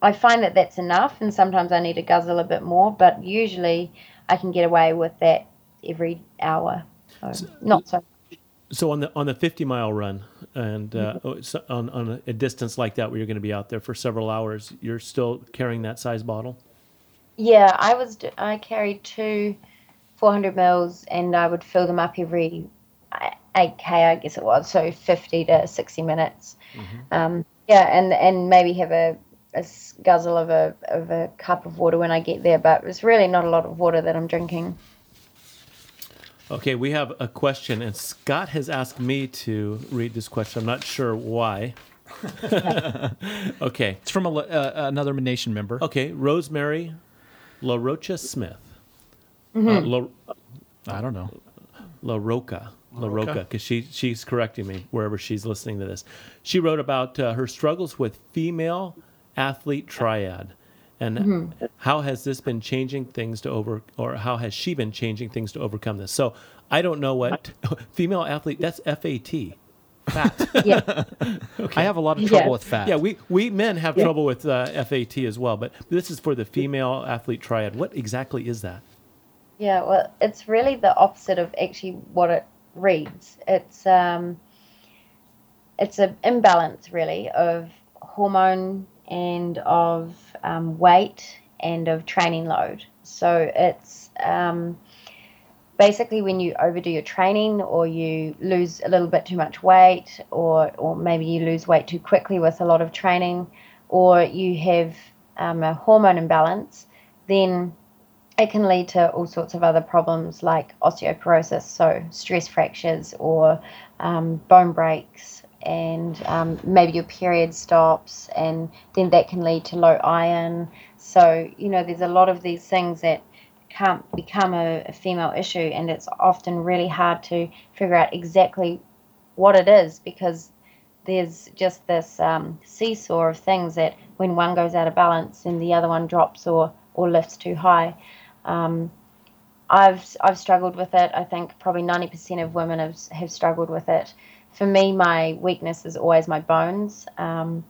I find that that's enough, and sometimes I need to guzzle a bit more, but usually I can get away with that every hour. So, so not so so on the on the 50 mile run and uh, mm-hmm. on on a distance like that where you're going to be out there for several hours, you're still carrying that size bottle. Yeah, I was. I carried two 400 mils, and I would fill them up every 8k, I guess it was, so 50 to 60 minutes. Mm-hmm. Um, yeah, and and maybe have a, a guzzle of a of a cup of water when I get there, but it's really not a lot of water that I'm drinking. Okay, we have a question, and Scott has asked me to read this question. I'm not sure why. okay. It's from a, uh, another Nation member. Okay, Rosemary La Rocha Smith. Mm-hmm. Uh, La, I don't know. La Roca. La Roca, because she, she's correcting me wherever she's listening to this. She wrote about uh, her struggles with female athlete triad. And mm-hmm. how has this been changing things to over, or how has she been changing things to overcome this? So I don't know what female athlete. That's FAT. Fat. yeah. okay. I have a lot of trouble yeah. with fat. Yeah, we, we men have yeah. trouble with uh, FAT as well, but this is for the female athlete triad. What exactly is that? Yeah, well, it's really the opposite of actually what it reads. It's um, it's an imbalance really of hormone and of um, weight and of training load. So it's um, basically when you overdo your training or you lose a little bit too much weight or, or maybe you lose weight too quickly with a lot of training or you have um, a hormone imbalance, then it can lead to all sorts of other problems like osteoporosis, so stress fractures or um, bone breaks and um, maybe your period stops, and then that can lead to low iron. So, you know, there's a lot of these things that can't become a, a female issue, and it's often really hard to figure out exactly what it is because there's just this um, seesaw of things that when one goes out of balance, then the other one drops or, or lifts too high. Um, I've I've struggled with it. I think probably 90% of women have have struggled with it for me, my weakness is always my bones. Um,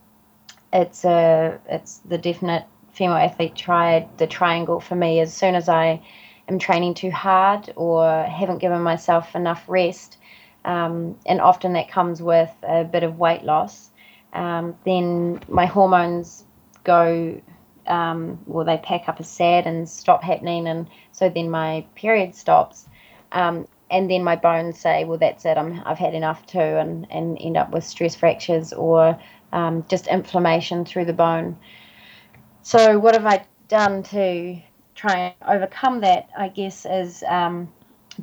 it's a it's the definite female athlete triad, the triangle for me. As soon as I am training too hard or haven't given myself enough rest, um, and often that comes with a bit of weight loss, um, then my hormones go. Um, well, they pack up a sad and stop happening, and so then my period stops. Um, and then my bones say, well, that's it. I'm, I've had enough too, and, and end up with stress fractures or um, just inflammation through the bone. So, what have I done to try and overcome that? I guess is um,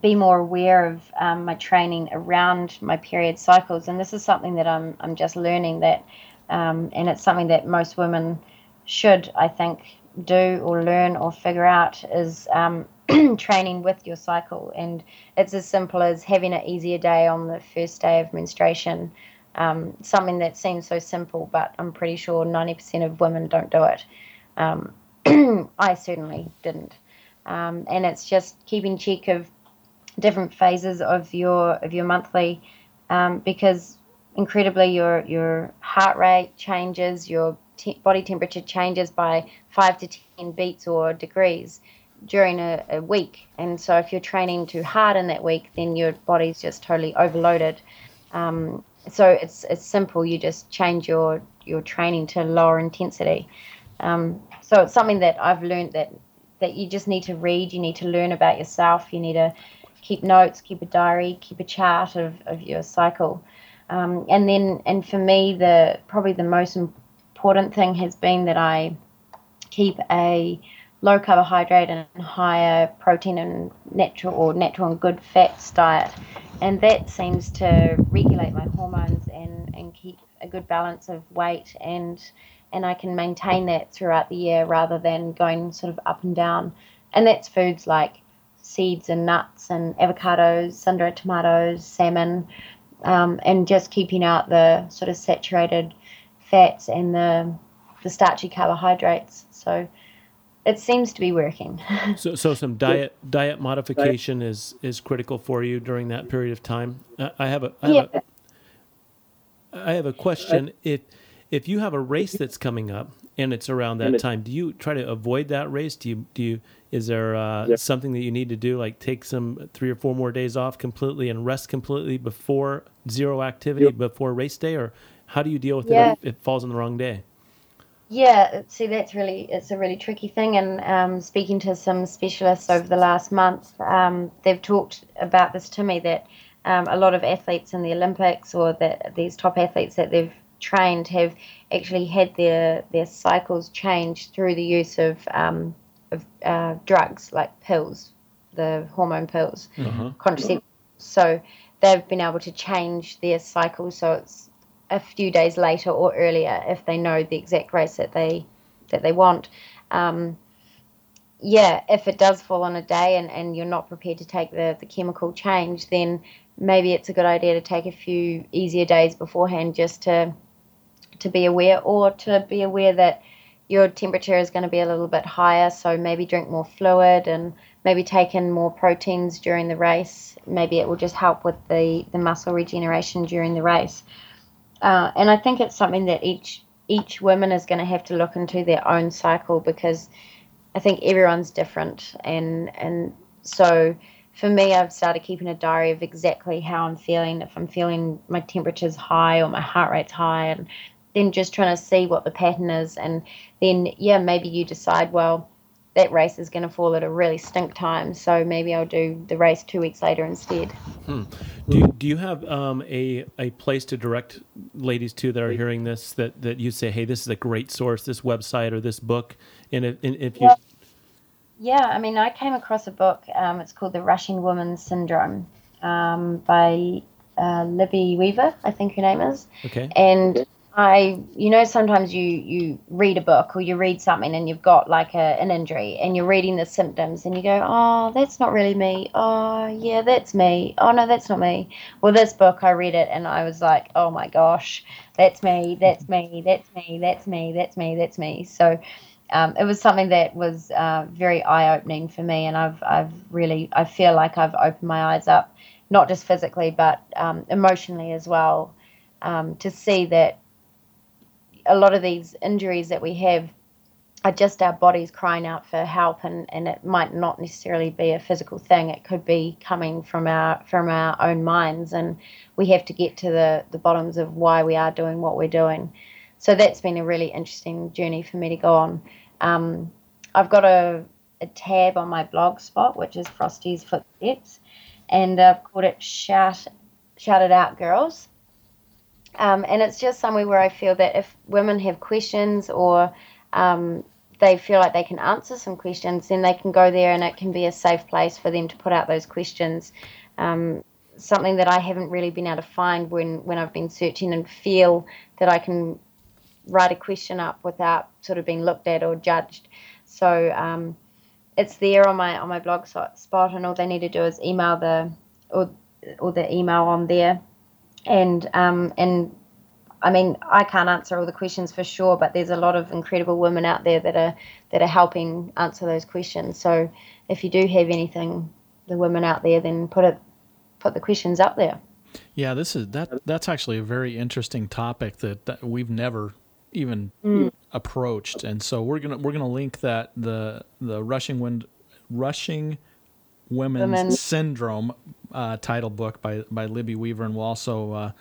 be more aware of um, my training around my period cycles, and this is something that I'm I'm just learning that, um, and it's something that most women should, I think, do or learn or figure out is um, training with your cycle. And it's as simple as having an easier day on the first day of menstruation. Um, something that seems so simple, but I'm pretty sure 90% of women don't do it. Um, I certainly didn't. Um, and it's just keeping check of different phases of your of your monthly, um, because incredibly your your heart rate changes, your te- body temperature changes by five to ten beats or degrees during a, a, week. And so if you're training too hard in that week, then your body's just totally overloaded. Um, so it's it's simple. You just change your your training to lower intensity. Um, so it's something that I've learned that that you just need to read. You need to learn about yourself. You need to keep notes, keep a diary, keep a chart of, of your cycle. Um, and then, and for me, the probably the most important thing has been that I keep a low carbohydrate and higher protein and natural or natural and good fats diet, and that seems to regulate my hormones and and keep a good balance of weight and and I can maintain that throughout the year rather than going sort of up and down. And that's foods like seeds and nuts and avocados, sun-dried tomatoes, salmon, um, and just keeping out the sort of saturated fats and the the starchy carbohydrates. So it seems to be working. so, so some diet diet modification is is critical for you during that period of time. I have a I have, yeah. a, I have a question. If if you have a race that's coming up and it's around that time, do you try to avoid that race? Do you do you is there uh, yeah. something that you need to do, like take some three or four more days off completely and rest completely before zero activity yep. before race day, or how do you deal with yeah. it if it falls on the wrong day? Yeah, see, that's really it's a really tricky thing. And um, speaking to some specialists over the last month, um, they've talked about this to me that um, a lot of athletes in the Olympics or that these top athletes that they've trained have actually had their their cycles changed through the use of um, of uh, drugs like pills, the hormone pills, mm-hmm. contraceptives. So they've been able to change their cycle so it's a few days later or earlier if they know the exact race that they that they want. Um, yeah, if it does fall on a day and, and you're not prepared to take the, the chemical change, then maybe it's a good idea to take a few easier days beforehand just to to be aware or to be aware that your temperature is going to be a little bit higher. So maybe drink more fluid and maybe take in more proteins during the race. Maybe it will just help with the, the muscle regeneration during the race uh, and I think it's something that each each woman is going to have to look into their own cycle because I think everyone's different, and and so for me, I've started keeping a diary of exactly how I'm feeling. If I'm feeling my temperature's high or my heart rate's high, and then just trying to see what the pattern is, and then yeah, maybe you decide well that race is going to fall at a really stink time. So maybe I'll do the race two weeks later instead. Hmm. Do, do you have um, a, a place to direct ladies to that are hearing this that, that you say, hey, this is a great source, this website or this book? And if, and if you. Yeah. yeah, I mean, I came across a book. Um, it's called The Rushing Woman Syndrome um, by uh, Libby Weaver, I think her name is. Okay. And I, you know, sometimes you you read a book or you read something and you've got like a, an injury and you're reading the symptoms and you go, oh, that's not really me. Oh, yeah, that's me. Oh no, that's not me. Well, this book I read it and I was like, oh my gosh, that's me. That's me. That's me. That's me. That's me. That's me. So. Um, it was something that was uh, very eye opening for me, and I've I've really I feel like I've opened my eyes up, not just physically but um, emotionally as well, um, to see that a lot of these injuries that we have are just our bodies crying out for help and, and it might not necessarily be a physical thing. It could be coming from our from our own minds and we have to get to the the bottoms of why we are doing what we're doing. So that's been a really interesting journey for me to go on. Um, i've got a, a tab on my blog spot which is frosty's footsteps and i've called it shout shout it out girls um, and it's just somewhere where I feel that if women have questions or um, they feel like they can answer some questions, then they can go there and it can be a safe place for them to put out those questions. Um, something that I haven't really been able to find when, when I've been searching and feel that I can write a question up without sort of being looked at or judged. So um, it's there on my on my blog spot, and all they need to do is email the or or the email on there and um, and I mean, I can't answer all the questions for sure, but there's a lot of incredible women out there that are that are helping answer those questions. So if you do have anything, the women out there, then put it put the questions up there. Yeah, this is that that's actually a very interesting topic that, that we've never even mm. approached, and so we're gonna we're gonna link that the the rushing wind rushing women's Women. syndrome uh, title book by by Libby Weaver, and we'll also uh,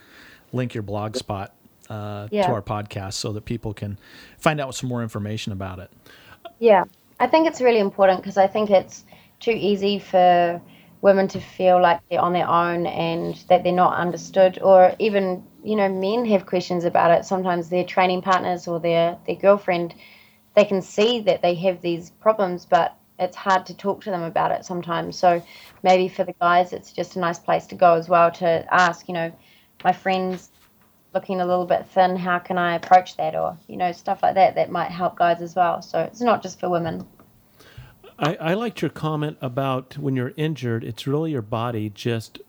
link your blog spot uh, yeah. to our podcast so that people can find out some more information about it. Yeah, I think it's really important because I think it's too easy for women to feel like they're on their own and that they're not understood or even you know men have questions about it sometimes their training partners or their their girlfriend they can see that they have these problems but it's hard to talk to them about it sometimes so maybe for the guys it's just a nice place to go as well to ask you know my friends looking a little bit thin how can i approach that or you know stuff like that that might help guys as well so it's not just for women I, I liked your comment about when you're injured, it's really your body just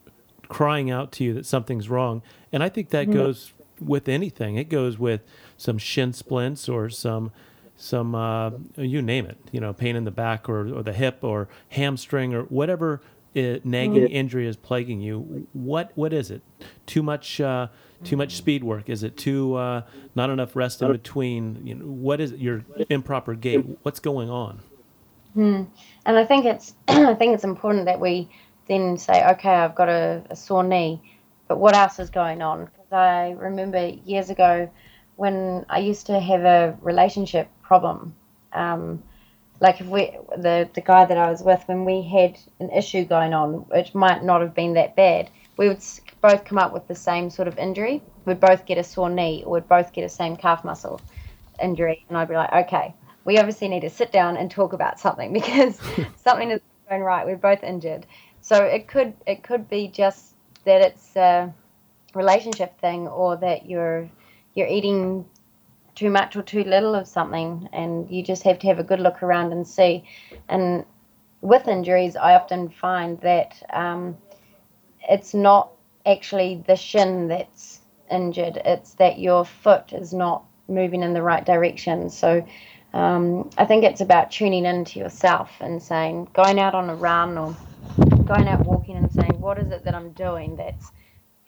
crying out to you that something's wrong. And I think that mm-hmm. goes with anything. It goes with some shin splints or some some uh, you name it, you know, pain in the back or, or the hip or hamstring or whatever it, nagging mm-hmm. injury is plaguing you. What what is it? Too much uh, too much speed work? Is it too uh, not enough rest in between? You know, what is it? Your improper gait? What's going on? Hmm. And I think it's I think it's important that we then say, okay, I've got a, a sore knee, but what else is going on? Because I remember years ago when I used to have a relationship problem. Um, like if we the the guy that I was with when we had an issue going on, which might not have been that bad, we would both come up with the same sort of injury. We'd both get a sore knee, or we'd both get a same calf muscle injury, and I'd be like, okay, we obviously need to sit down and talk about something because something is going right. We're both injured, so it could it could be just that it's a relationship thing, or that you're you're eating too much or too little of something, and you just have to have a good look around and see. And with injuries, I often find that um, it's not actually the shin that's injured; it's that your foot is not moving in the right direction. So um, I think it's about tuning into yourself and saying, going out on a run or going out walking and saying, what is it that I'm doing that's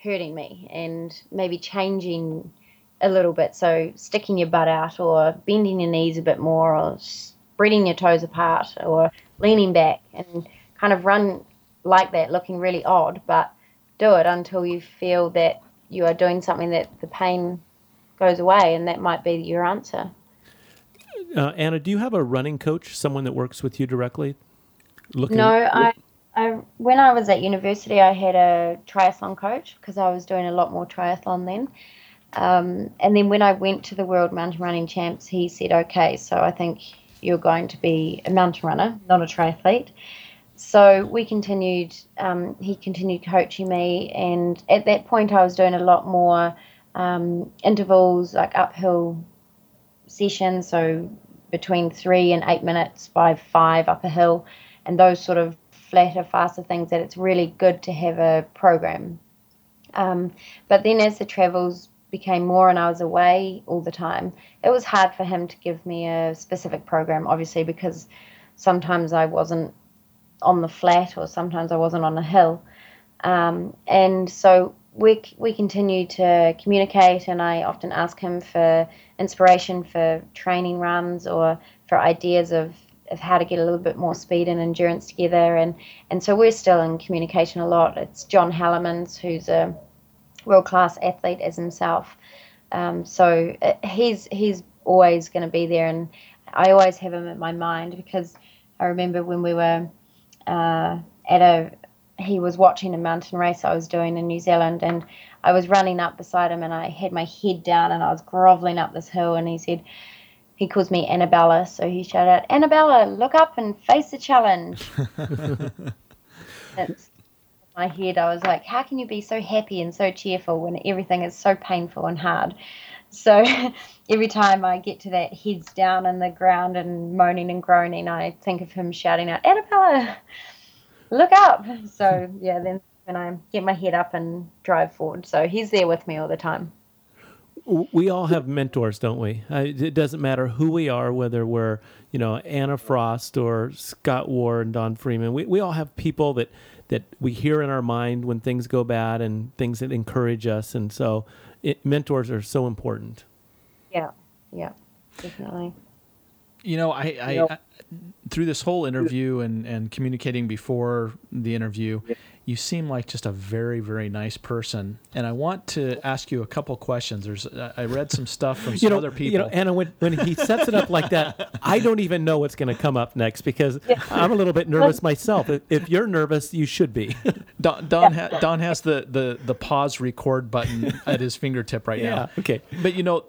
hurting me? And maybe changing a little bit. So sticking your butt out or bending your knees a bit more or spreading your toes apart or leaning back and kind of run like that, looking really odd, but do it until you feel that you are doing something that the pain goes away, and that might be your answer. Uh, Anna, do you have a running coach, someone that works with you directly? Looking no, I, I when I was at university, I had a triathlon coach because I was doing a lot more triathlon then. Um, and then when I went to the World Mountain Running Champs, he said, "Okay, so I think you're going to be a mountain runner, not a triathlete." So we continued. Um, he continued coaching me, and at that point, I was doing a lot more um, intervals, like uphill sessions. so between three and eight minutes by five up a hill, and those sort of flatter, faster things that it's really good to have a program. Um, but then as the travels became more and I was away all the time, it was hard for him to give me a specific program, obviously, because sometimes I wasn't on the flat or sometimes I wasn't on a hill. Um, and so we we continue to communicate, and I often ask him for inspiration for training runs or for ideas of, of how to get a little bit more speed and endurance together. And and so we're still in communication a lot. It's John Hellemans who's a world class athlete as himself. Um, so uh, he's he's always going to be there, and I always have him in my mind because I remember when we were uh, at a he was watching a mountain race I was doing in New Zealand, and I was running up beside him, and I had my head down, and I was groveling up this hill, and he said, he calls me Annabella, so he shouted out, Annabella, look up and face the challenge. It's my head, I was like, how can you be so happy and so cheerful when everything is so painful and hard? So every time I get to that heads down in the ground and moaning and groaning, I think of him shouting out, Annabella, look up. So yeah, then when I get my head up and drive forward. So he's there with me all the time. We all have mentors, don't we? It doesn't matter who we are, whether we're, you know, Anna Frost or Scott Warr, and Don Freeman. We, we all have people that, that we hear in our mind when things go bad and things that encourage us. And so it, mentors are so important. Yeah, yeah, definitely. you know, I, I, I, through this whole interview and and communicating before the interview, you seem like just a very very nice person, and I want to ask you a couple questions. There's uh, I read some stuff from some you know, other people. You know, Anna, when, when he sets it up like that, I don't even know what's going to come up next because yeah. I'm a little bit nervous myself. If, if you're nervous, you should be. Don Don, ha- Don has the, the the pause record button at his fingertip right yeah, now. Okay, but you know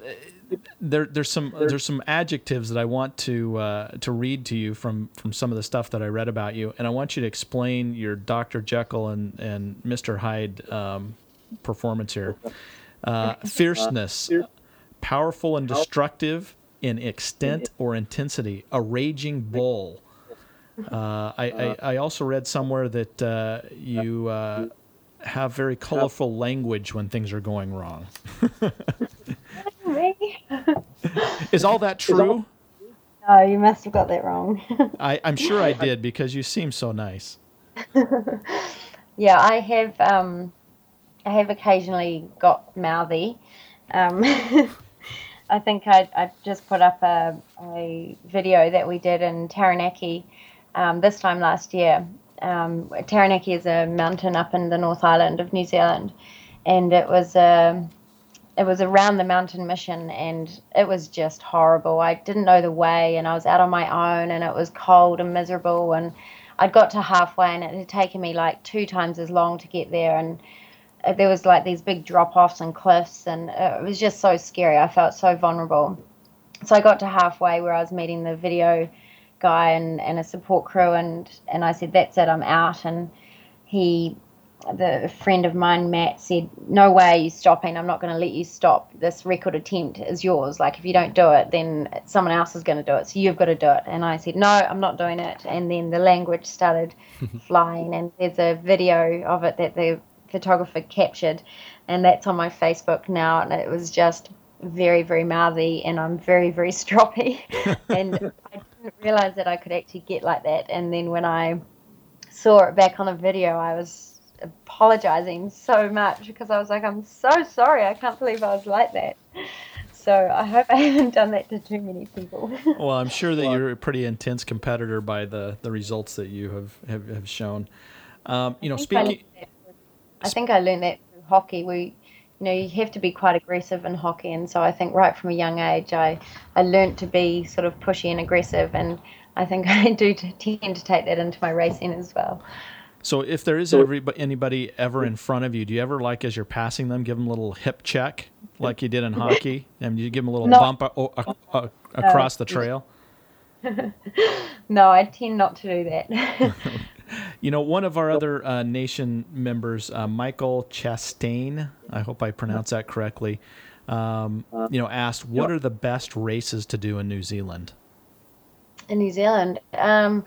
there, there's some there's some adjectives that I want to uh, to read to you from from some of the stuff that I read about you, and I want you to explain your Dr. Jekyll and and Mr. Hyde um, performance here. Uh, fierceness, powerful and destructive in extent or intensity, a raging bull. Uh, I, I, I also read somewhere that uh, you uh, have very colorful language when things are going wrong. Is all that true? No, you must have got that wrong. I, I'm sure I did because you seem so nice. yeah, I have. Um, I have occasionally got mouthy. Um, I think I, I just put up a, a video that we did in Taranaki um, this time last year. Um, Taranaki is a mountain up in the North Island of New Zealand, and it was a it was around the mountain mission and it was just horrible. I didn't know the way and I was out on my own and it was cold and miserable and I'd got to halfway and it had taken me like two times as long to get there and uh, there was like these big drop offs and cliffs and it was just so scary. I felt so vulnerable. So I got to halfway where I was meeting the video guy and, and a support crew and, and I said, That's it, I'm out and he the friend of mine, Matt, said, "No way, are you stopping. I'm not going to let you stop. This record attempt is yours. Like if you don't do it, then someone else is going to do it. So you've got to do it." And I said, "No, I'm not doing it." And then the language started flying, and there's a video of it that the photographer captured, and that's on my Facebook now. And it was just very, very mouthy, and I'm very, very stroppy, and I didn't realize that I could actually get like that. And then when I saw it back on a video, I was apologizing so much because I was like, I'm so sorry. I can't believe I was like that. So I hope I haven't done that to too many people. well, I'm sure that you're a pretty intense competitor by the, the results that you have, have, have shown. Um, you know, speaking. I, I think I learned that through hockey. We, you know, you have to be quite aggressive in hockey, and so I think right from a young age, I, I learned to be sort of pushy and aggressive, and I think I do tend to take that into my racing as well. So if there is anybody ever in front of you, do you ever like as you're passing them, give them a little hip check like you did in hockey, and you give them a little no. bump a, a, a, across the trail? no, I tend not to do that. you know, one of our other uh, nation members, uh, Michael Chastain, I hope I pronounced that correctly. Um, you know, asked, "What are the best races to do in New Zealand?" In New Zealand, um,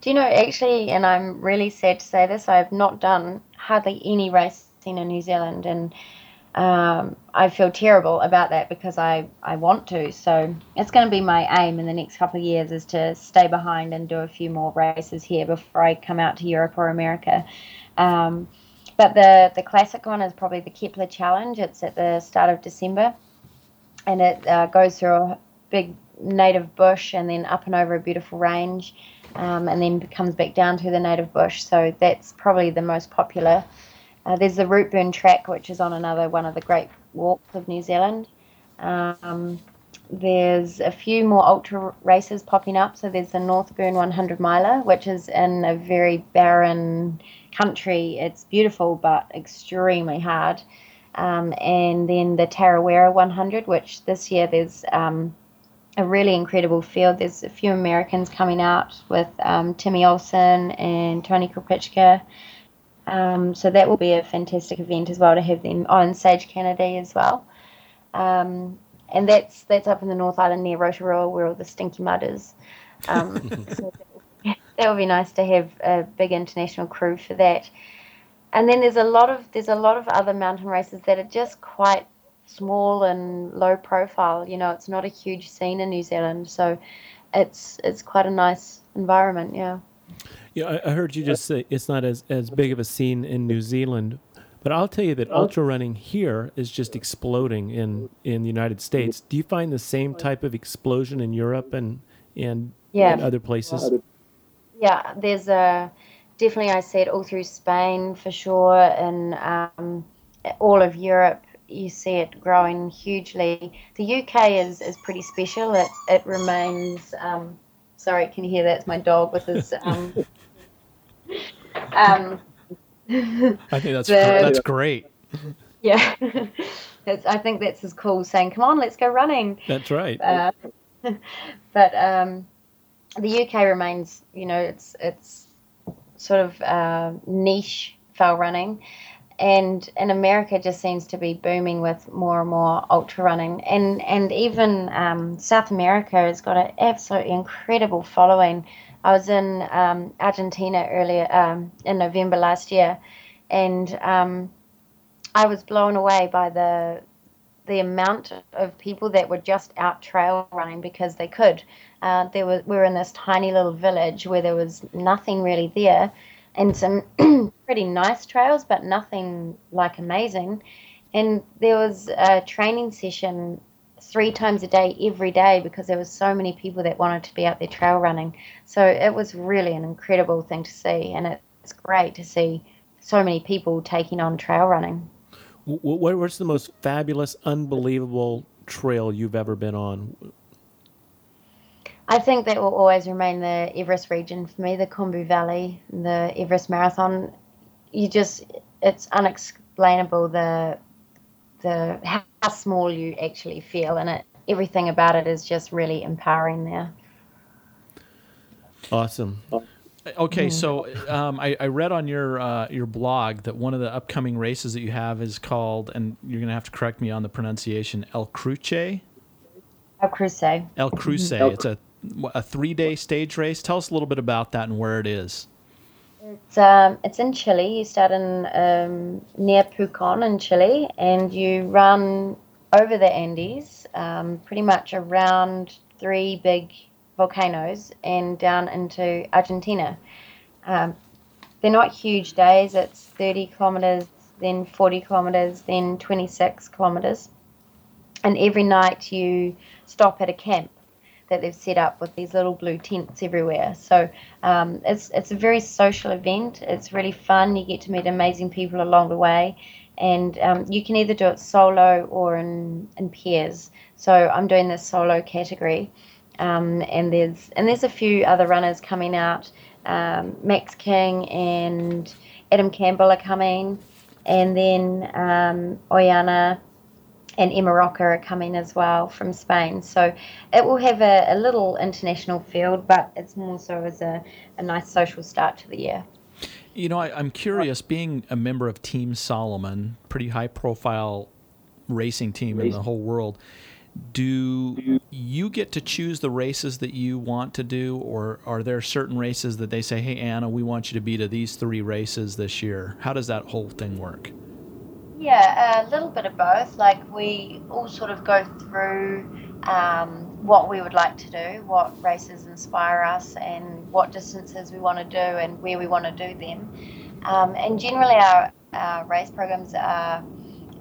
do you know, actually, and I'm really sad to say this, I have not done hardly any racing in New Zealand, and um, I feel terrible about that because I, I want to. So it's going to be my aim in the next couple of years is to stay behind and do a few more races here before I come out to Europe or America. Um, but the, the classic one is probably the Kepler Challenge. It's at the start of December, and it uh, goes through a big native bush and then up and over a beautiful range um, and then comes back down to the native bush. So that's probably the most popular. Uh, there's the Routeburn track, which is on another one of the great walks of New Zealand. Um, there's a few more ultra races popping up. So there's the Northburn 100 miler, which is in a very barren country. It's beautiful but extremely hard. Um, and then the Tarawera 100, which this year there's um, a really incredible field. There's a few Americans coming out with um, Timmy Olson and Tony Krupicka. Um, so that will be a fantastic event as well to have them on Sage Canaday as well. Um, and that's that's up in the North Island near Rotorua where all the stinky mud is. Um, so that would be nice to have a big international crew for that. And then there's a lot of there's a lot of other mountain races that are just quite small and low profile. You know, it's not a huge scene in New Zealand, so it's it's quite a nice environment. Yeah. Yeah, I, heard you just say it's not as as big of a scene in New Zealand, but I'll tell you that ultra running here is just exploding in in the United States. Do you find the same type of explosion in Europe and and, Yeah. and other places. Yeah, there's a definitely I see it all through Spain for sure, and um, all of Europe. You see it growing hugely. The UK is, is pretty special. It it remains. Um, sorry, can you hear that? It's my dog with his. Um, um, I think that's The- that's great. yeah, it's, I think that's his call saying, "Come on, let's go running." That's right. Uh, but um, the UK remains, you know, it's it's sort of uh, niche fell running, and and America just seems to be booming with more and more ultra running, and and even um, South America has got an absolutely incredible following. I was in um, Argentina earlier um, in November last year, and um, I was blown away by the the amount of people that were just out trail running because they could. Uh, there was we were in this tiny little village where there was nothing really there, and some pretty nice trails, but nothing like amazing. And there was a training session three times a day every day because there was so many people that wanted to be out there trail running. So it was really an incredible thing to see, and it's great to see so many people taking on trail running. What's the most fabulous, unbelievable trail you've ever been on? I think that will always remain the Everest region for me, the Khumbu Valley, the Everest Marathon. You just, it's unexplainable the the how small you actually feel, and it everything about it is just really empowering there. Awesome. Okay, so um, I, I read on your uh, your blog that one of the upcoming races that you have is called, and you're going to have to correct me on the pronunciation, El Cruce. El Cruce. El Cruce. It's a a three day stage race. Tell us a little bit about that and where it is. It's um, it's in Chile. You start in um, near Pucon in Chile, and you run over the Andes, um, pretty much around three big volcanoes and down into Argentina. Um, they're not huge days. It's 30 kilometers, then 40 kilometers, then 26 kilometers, and every night you stop at a camp that they've set up with these little blue tents everywhere. So um, it's it's a very social event. It's really fun. You get to meet amazing people along the way, and um, you can either do it solo or in in pairs. So I'm doing the solo category, um, and there's and there's a few other runners coming out. Um, Max King and Adam Campbell are coming, and then um, Oihana and Emma Roca are coming as well from Spain. So it will have a, a little international field, but it's more so as a, a nice social start to the year. You know, I, I'm curious, being a member of Team Salomon, pretty high profile racing team in the whole world, do you get to choose the races that you want to do, or are there certain races that they say, hey, Anna, we want you to be to these three races this year? How does that whole thing work? Yeah, a little bit of both. Like we all sort of go through um, what we would like to do, what races inspire us, and what distances we want to do, and where we want to do them. Um, and generally, our, our race programs are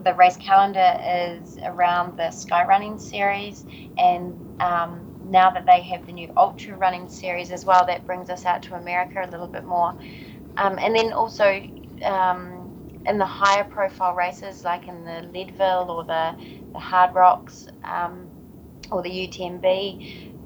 the race calendar is around the Sky Running series, and um, now that they have the new Ultra Running series as well, that brings us out to America a little bit more. Um, and then also um, in the higher profile races, like in the Leadville or the, the Hard Rocks um, or the UTMB,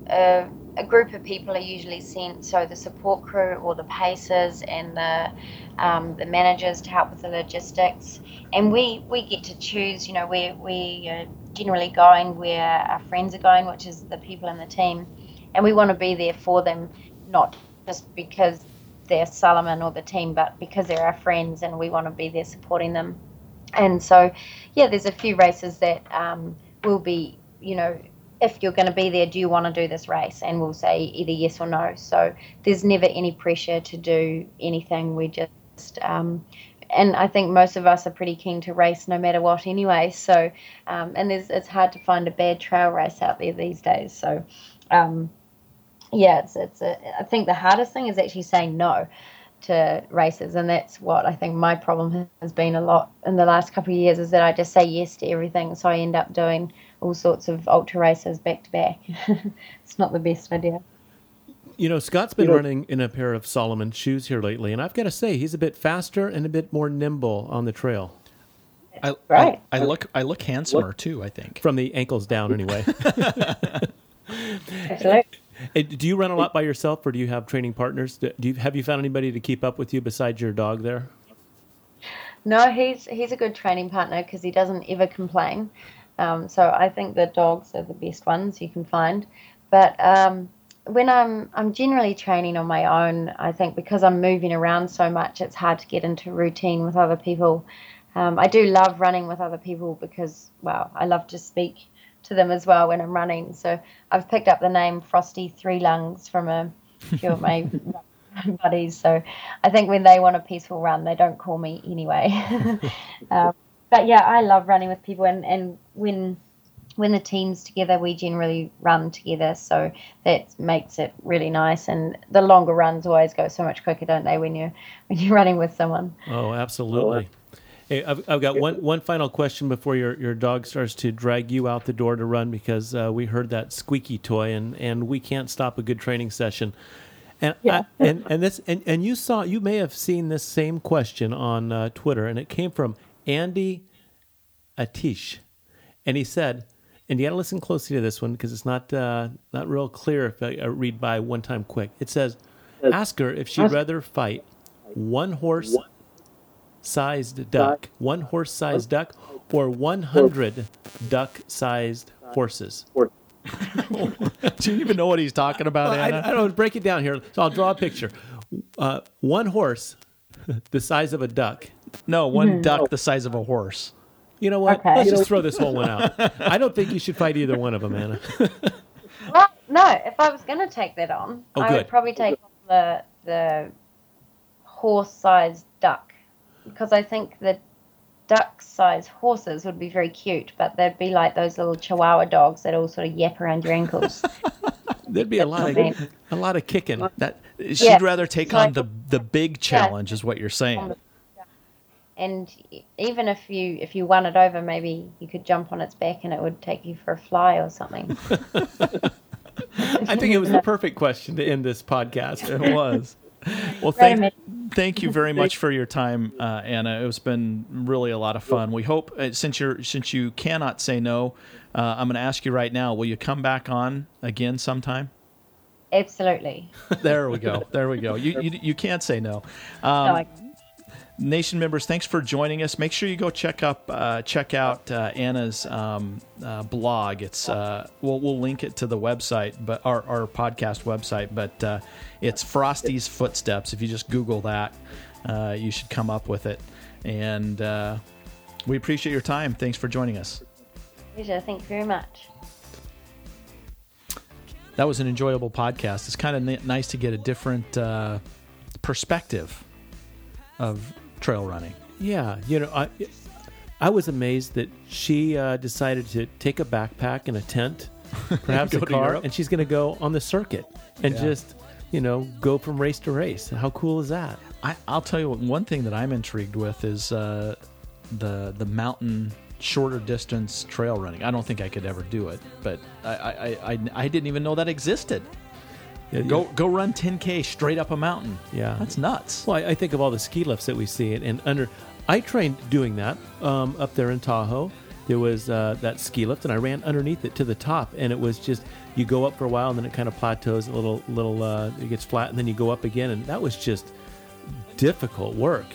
uh, a group of people are usually sent, so the support crew or the pacers and the um, the managers to help with the logistics, and we, we get to choose. You know, we we are generally going where our friends are going, which is the people in the team, and we want to be there for them, not just because they're Salomon or the team, but because they're our friends and we want to be there supporting them. And so, yeah, there's a few races that um, will be, you know, if you're going to be there, do you want to do this race? And we'll say either yes or no. So there's never any pressure to do anything. We just, um, and I think most of us are pretty keen to race no matter what anyway. So, um, and there's, it's hard to find a bad trail race out there these days. So, um, yeah, it's, it's a, I think the hardest thing is actually saying no to races and that's what I think my problem has been a lot in the last couple of years is that I just say yes to everything so I end up doing all sorts of ultra races back to back. it's not the best idea. You know, Scott's been running in a pair of Salomon shoes here lately, and I've got to say he's a bit faster and a bit more nimble on the trail. I, Right. I, I look I look handsomer too. I think. From the ankles down, anyway. Absolutely. Hey, do you run a lot by yourself, or do you have training partners? Do you have you found anybody to keep up with you besides your dog there? No, he's he's a good training partner because he doesn't ever complain. Um, so I think the dogs are the best ones you can find. But um, when I'm I'm generally training on my own, I think because I'm moving around so much, it's hard to get into routine with other people. Um, I do love running with other people because, well, I love to speak to them as well when I'm running. So I've picked up the name Frosty Three Lungs from a few of my buddies. So I think when they want a peaceful run, they don't call me anyway. um, but yeah, I love running with people, and, and when when the team's together, we generally run together. So that makes it really nice. And the longer runs always go so much quicker, don't they? When you when you're running with someone. Oh, absolutely. Hey, I've, I've got one, one final question before your, your dog starts to drag you out the door to run because uh, we heard that squeaky toy and, and we can't stop a good training session. And Yeah. I, and and this and, and you saw you may have seen this same question on uh, Twitter and it came from Andy Atish, and he said, and you got to listen closely to this one because it's not uh, not real clear if I, I read by one time quick. It says, ask her if she'd rather fight one horse sized duck, one horse sized duck, or 100 duck sized horses. Do you even know what he's talking about, I, Anna? I don't break it down here. So I'll draw a picture. Uh, one horse, the size of a duck. no, one duck the size of a horse. You know what? Okay. Let's just throw this whole one out. I don't think you should fight either one of them, Anna. Well, no, if I was going to take that on, Oh, I good. would probably take on the the horse-sized duck because I think the duck-sized horses would be very cute, but they'd be like those little Chihuahua dogs that all sort of yap around your ankles. There'd be a lot of a lot of kicking. That she'd Yeah. rather take on the the big challenge, is what you're saying. Um, and e- even if you if you won it over, maybe you could jump on its back and it would take you for a fly or something. I think it was the perfect question to end this podcast. It was. Well, thank, thank you very much for your time, uh, Anna. It's been really a lot of fun. We hope uh, since you're since you cannot say no, uh, I'm going to ask you right now. Will you come back on again sometime? Absolutely. There we go. There we go. You you, you can't say no. No, Um, I- Nation members, thanks for joining us. Make sure you go check up, uh, check out uh, Anna's um, uh, blog. It's uh, we'll we'll link it to the website, but our, our podcast website. But uh, it's Frosty's Footsteps. If you just Google that, uh, you should come up with it. And uh, we appreciate your time. Thanks for joining us. pleasure. Thank you very much. That was an enjoyable podcast. It's kind of n- nice to get a different uh, perspective of trail running. Yeah, you know, I I was amazed that she uh, decided to take a backpack and a tent, perhaps a car, and she's going to go on the circuit and Yeah. just you know go from race to race. How cool is that? I, I'll tell you what. One thing that I'm intrigued with is uh, the the mountain shorter distance trail running. I don't think I could ever do it, but I I, I, I didn't even know that existed. Yeah, Go go run 10k straight up a mountain. Yeah. that's nuts. Well, I, I think of all the ski lifts that we see, and, and under. I trained doing that um, up there in Tahoe. There was uh, that ski lift, and I ran underneath it to the top, and it was just you go up for a while, and then it kind of plateaus a little, little. Uh, it gets flat, and then you go up again, and that was just difficult work.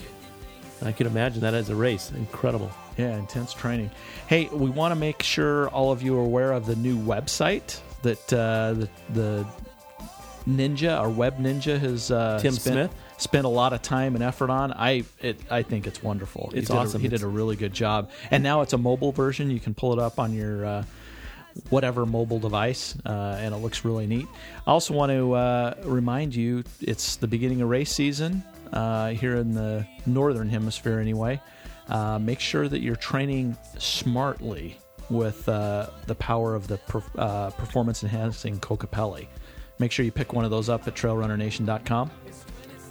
I could imagine that as a race, incredible. Yeah, intense training. Hey, we want to make sure all of you are aware of the new website that uh, the, the Ninja, our web Ninja, has uh, Tim spent, Smith? spent a lot of time and effort on. I it I think it's wonderful. It's he awesome. A, he did a really good job, and now it's a mobile version. You can pull it up on your. Uh, whatever mobile device, uh, and it looks really neat. I also want to uh, remind you it's the beginning of race season uh, here in the northern hemisphere, anyway. Uh, make sure that you're training smartly with uh, the power of the per- uh, performance enhancing Kokopelli. Make sure you pick one of those up at trailrunnernation.com.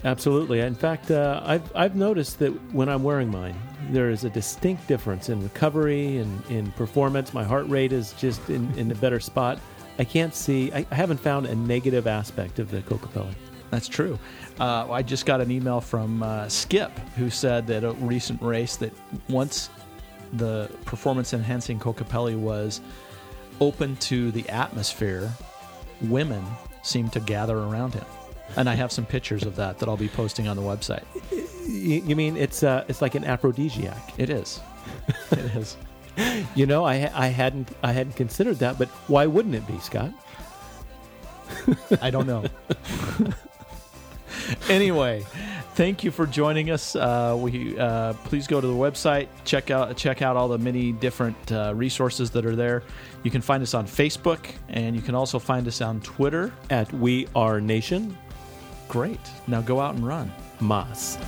Absolutely. In fact, uh, I've I've noticed that when I'm wearing mine, there is a distinct difference in recovery and in performance. My heart rate is just in, in a better spot. I can't see. I, I haven't found a negative aspect of the Kokopelli. That's true. Uh, I just got an email from uh, Skip who said that a recent race that once the performance enhancing Kokopelli was open to the atmosphere, women seemed to gather around him. And I have some pictures of that that I'll be posting on the website. You, you mean it's uh, it's like an aphrodisiac? It is. it is. You know, I I hadn't I hadn't considered that, but why wouldn't it be, Scott? I don't know. anyway, thank you for joining us. Uh, we uh, please go to the website check out check out all the many different uh, resources that are there. You can find us on Facebook, and you can also find us on Twitter. At We Are Nation Great. Now go out and run. Mas.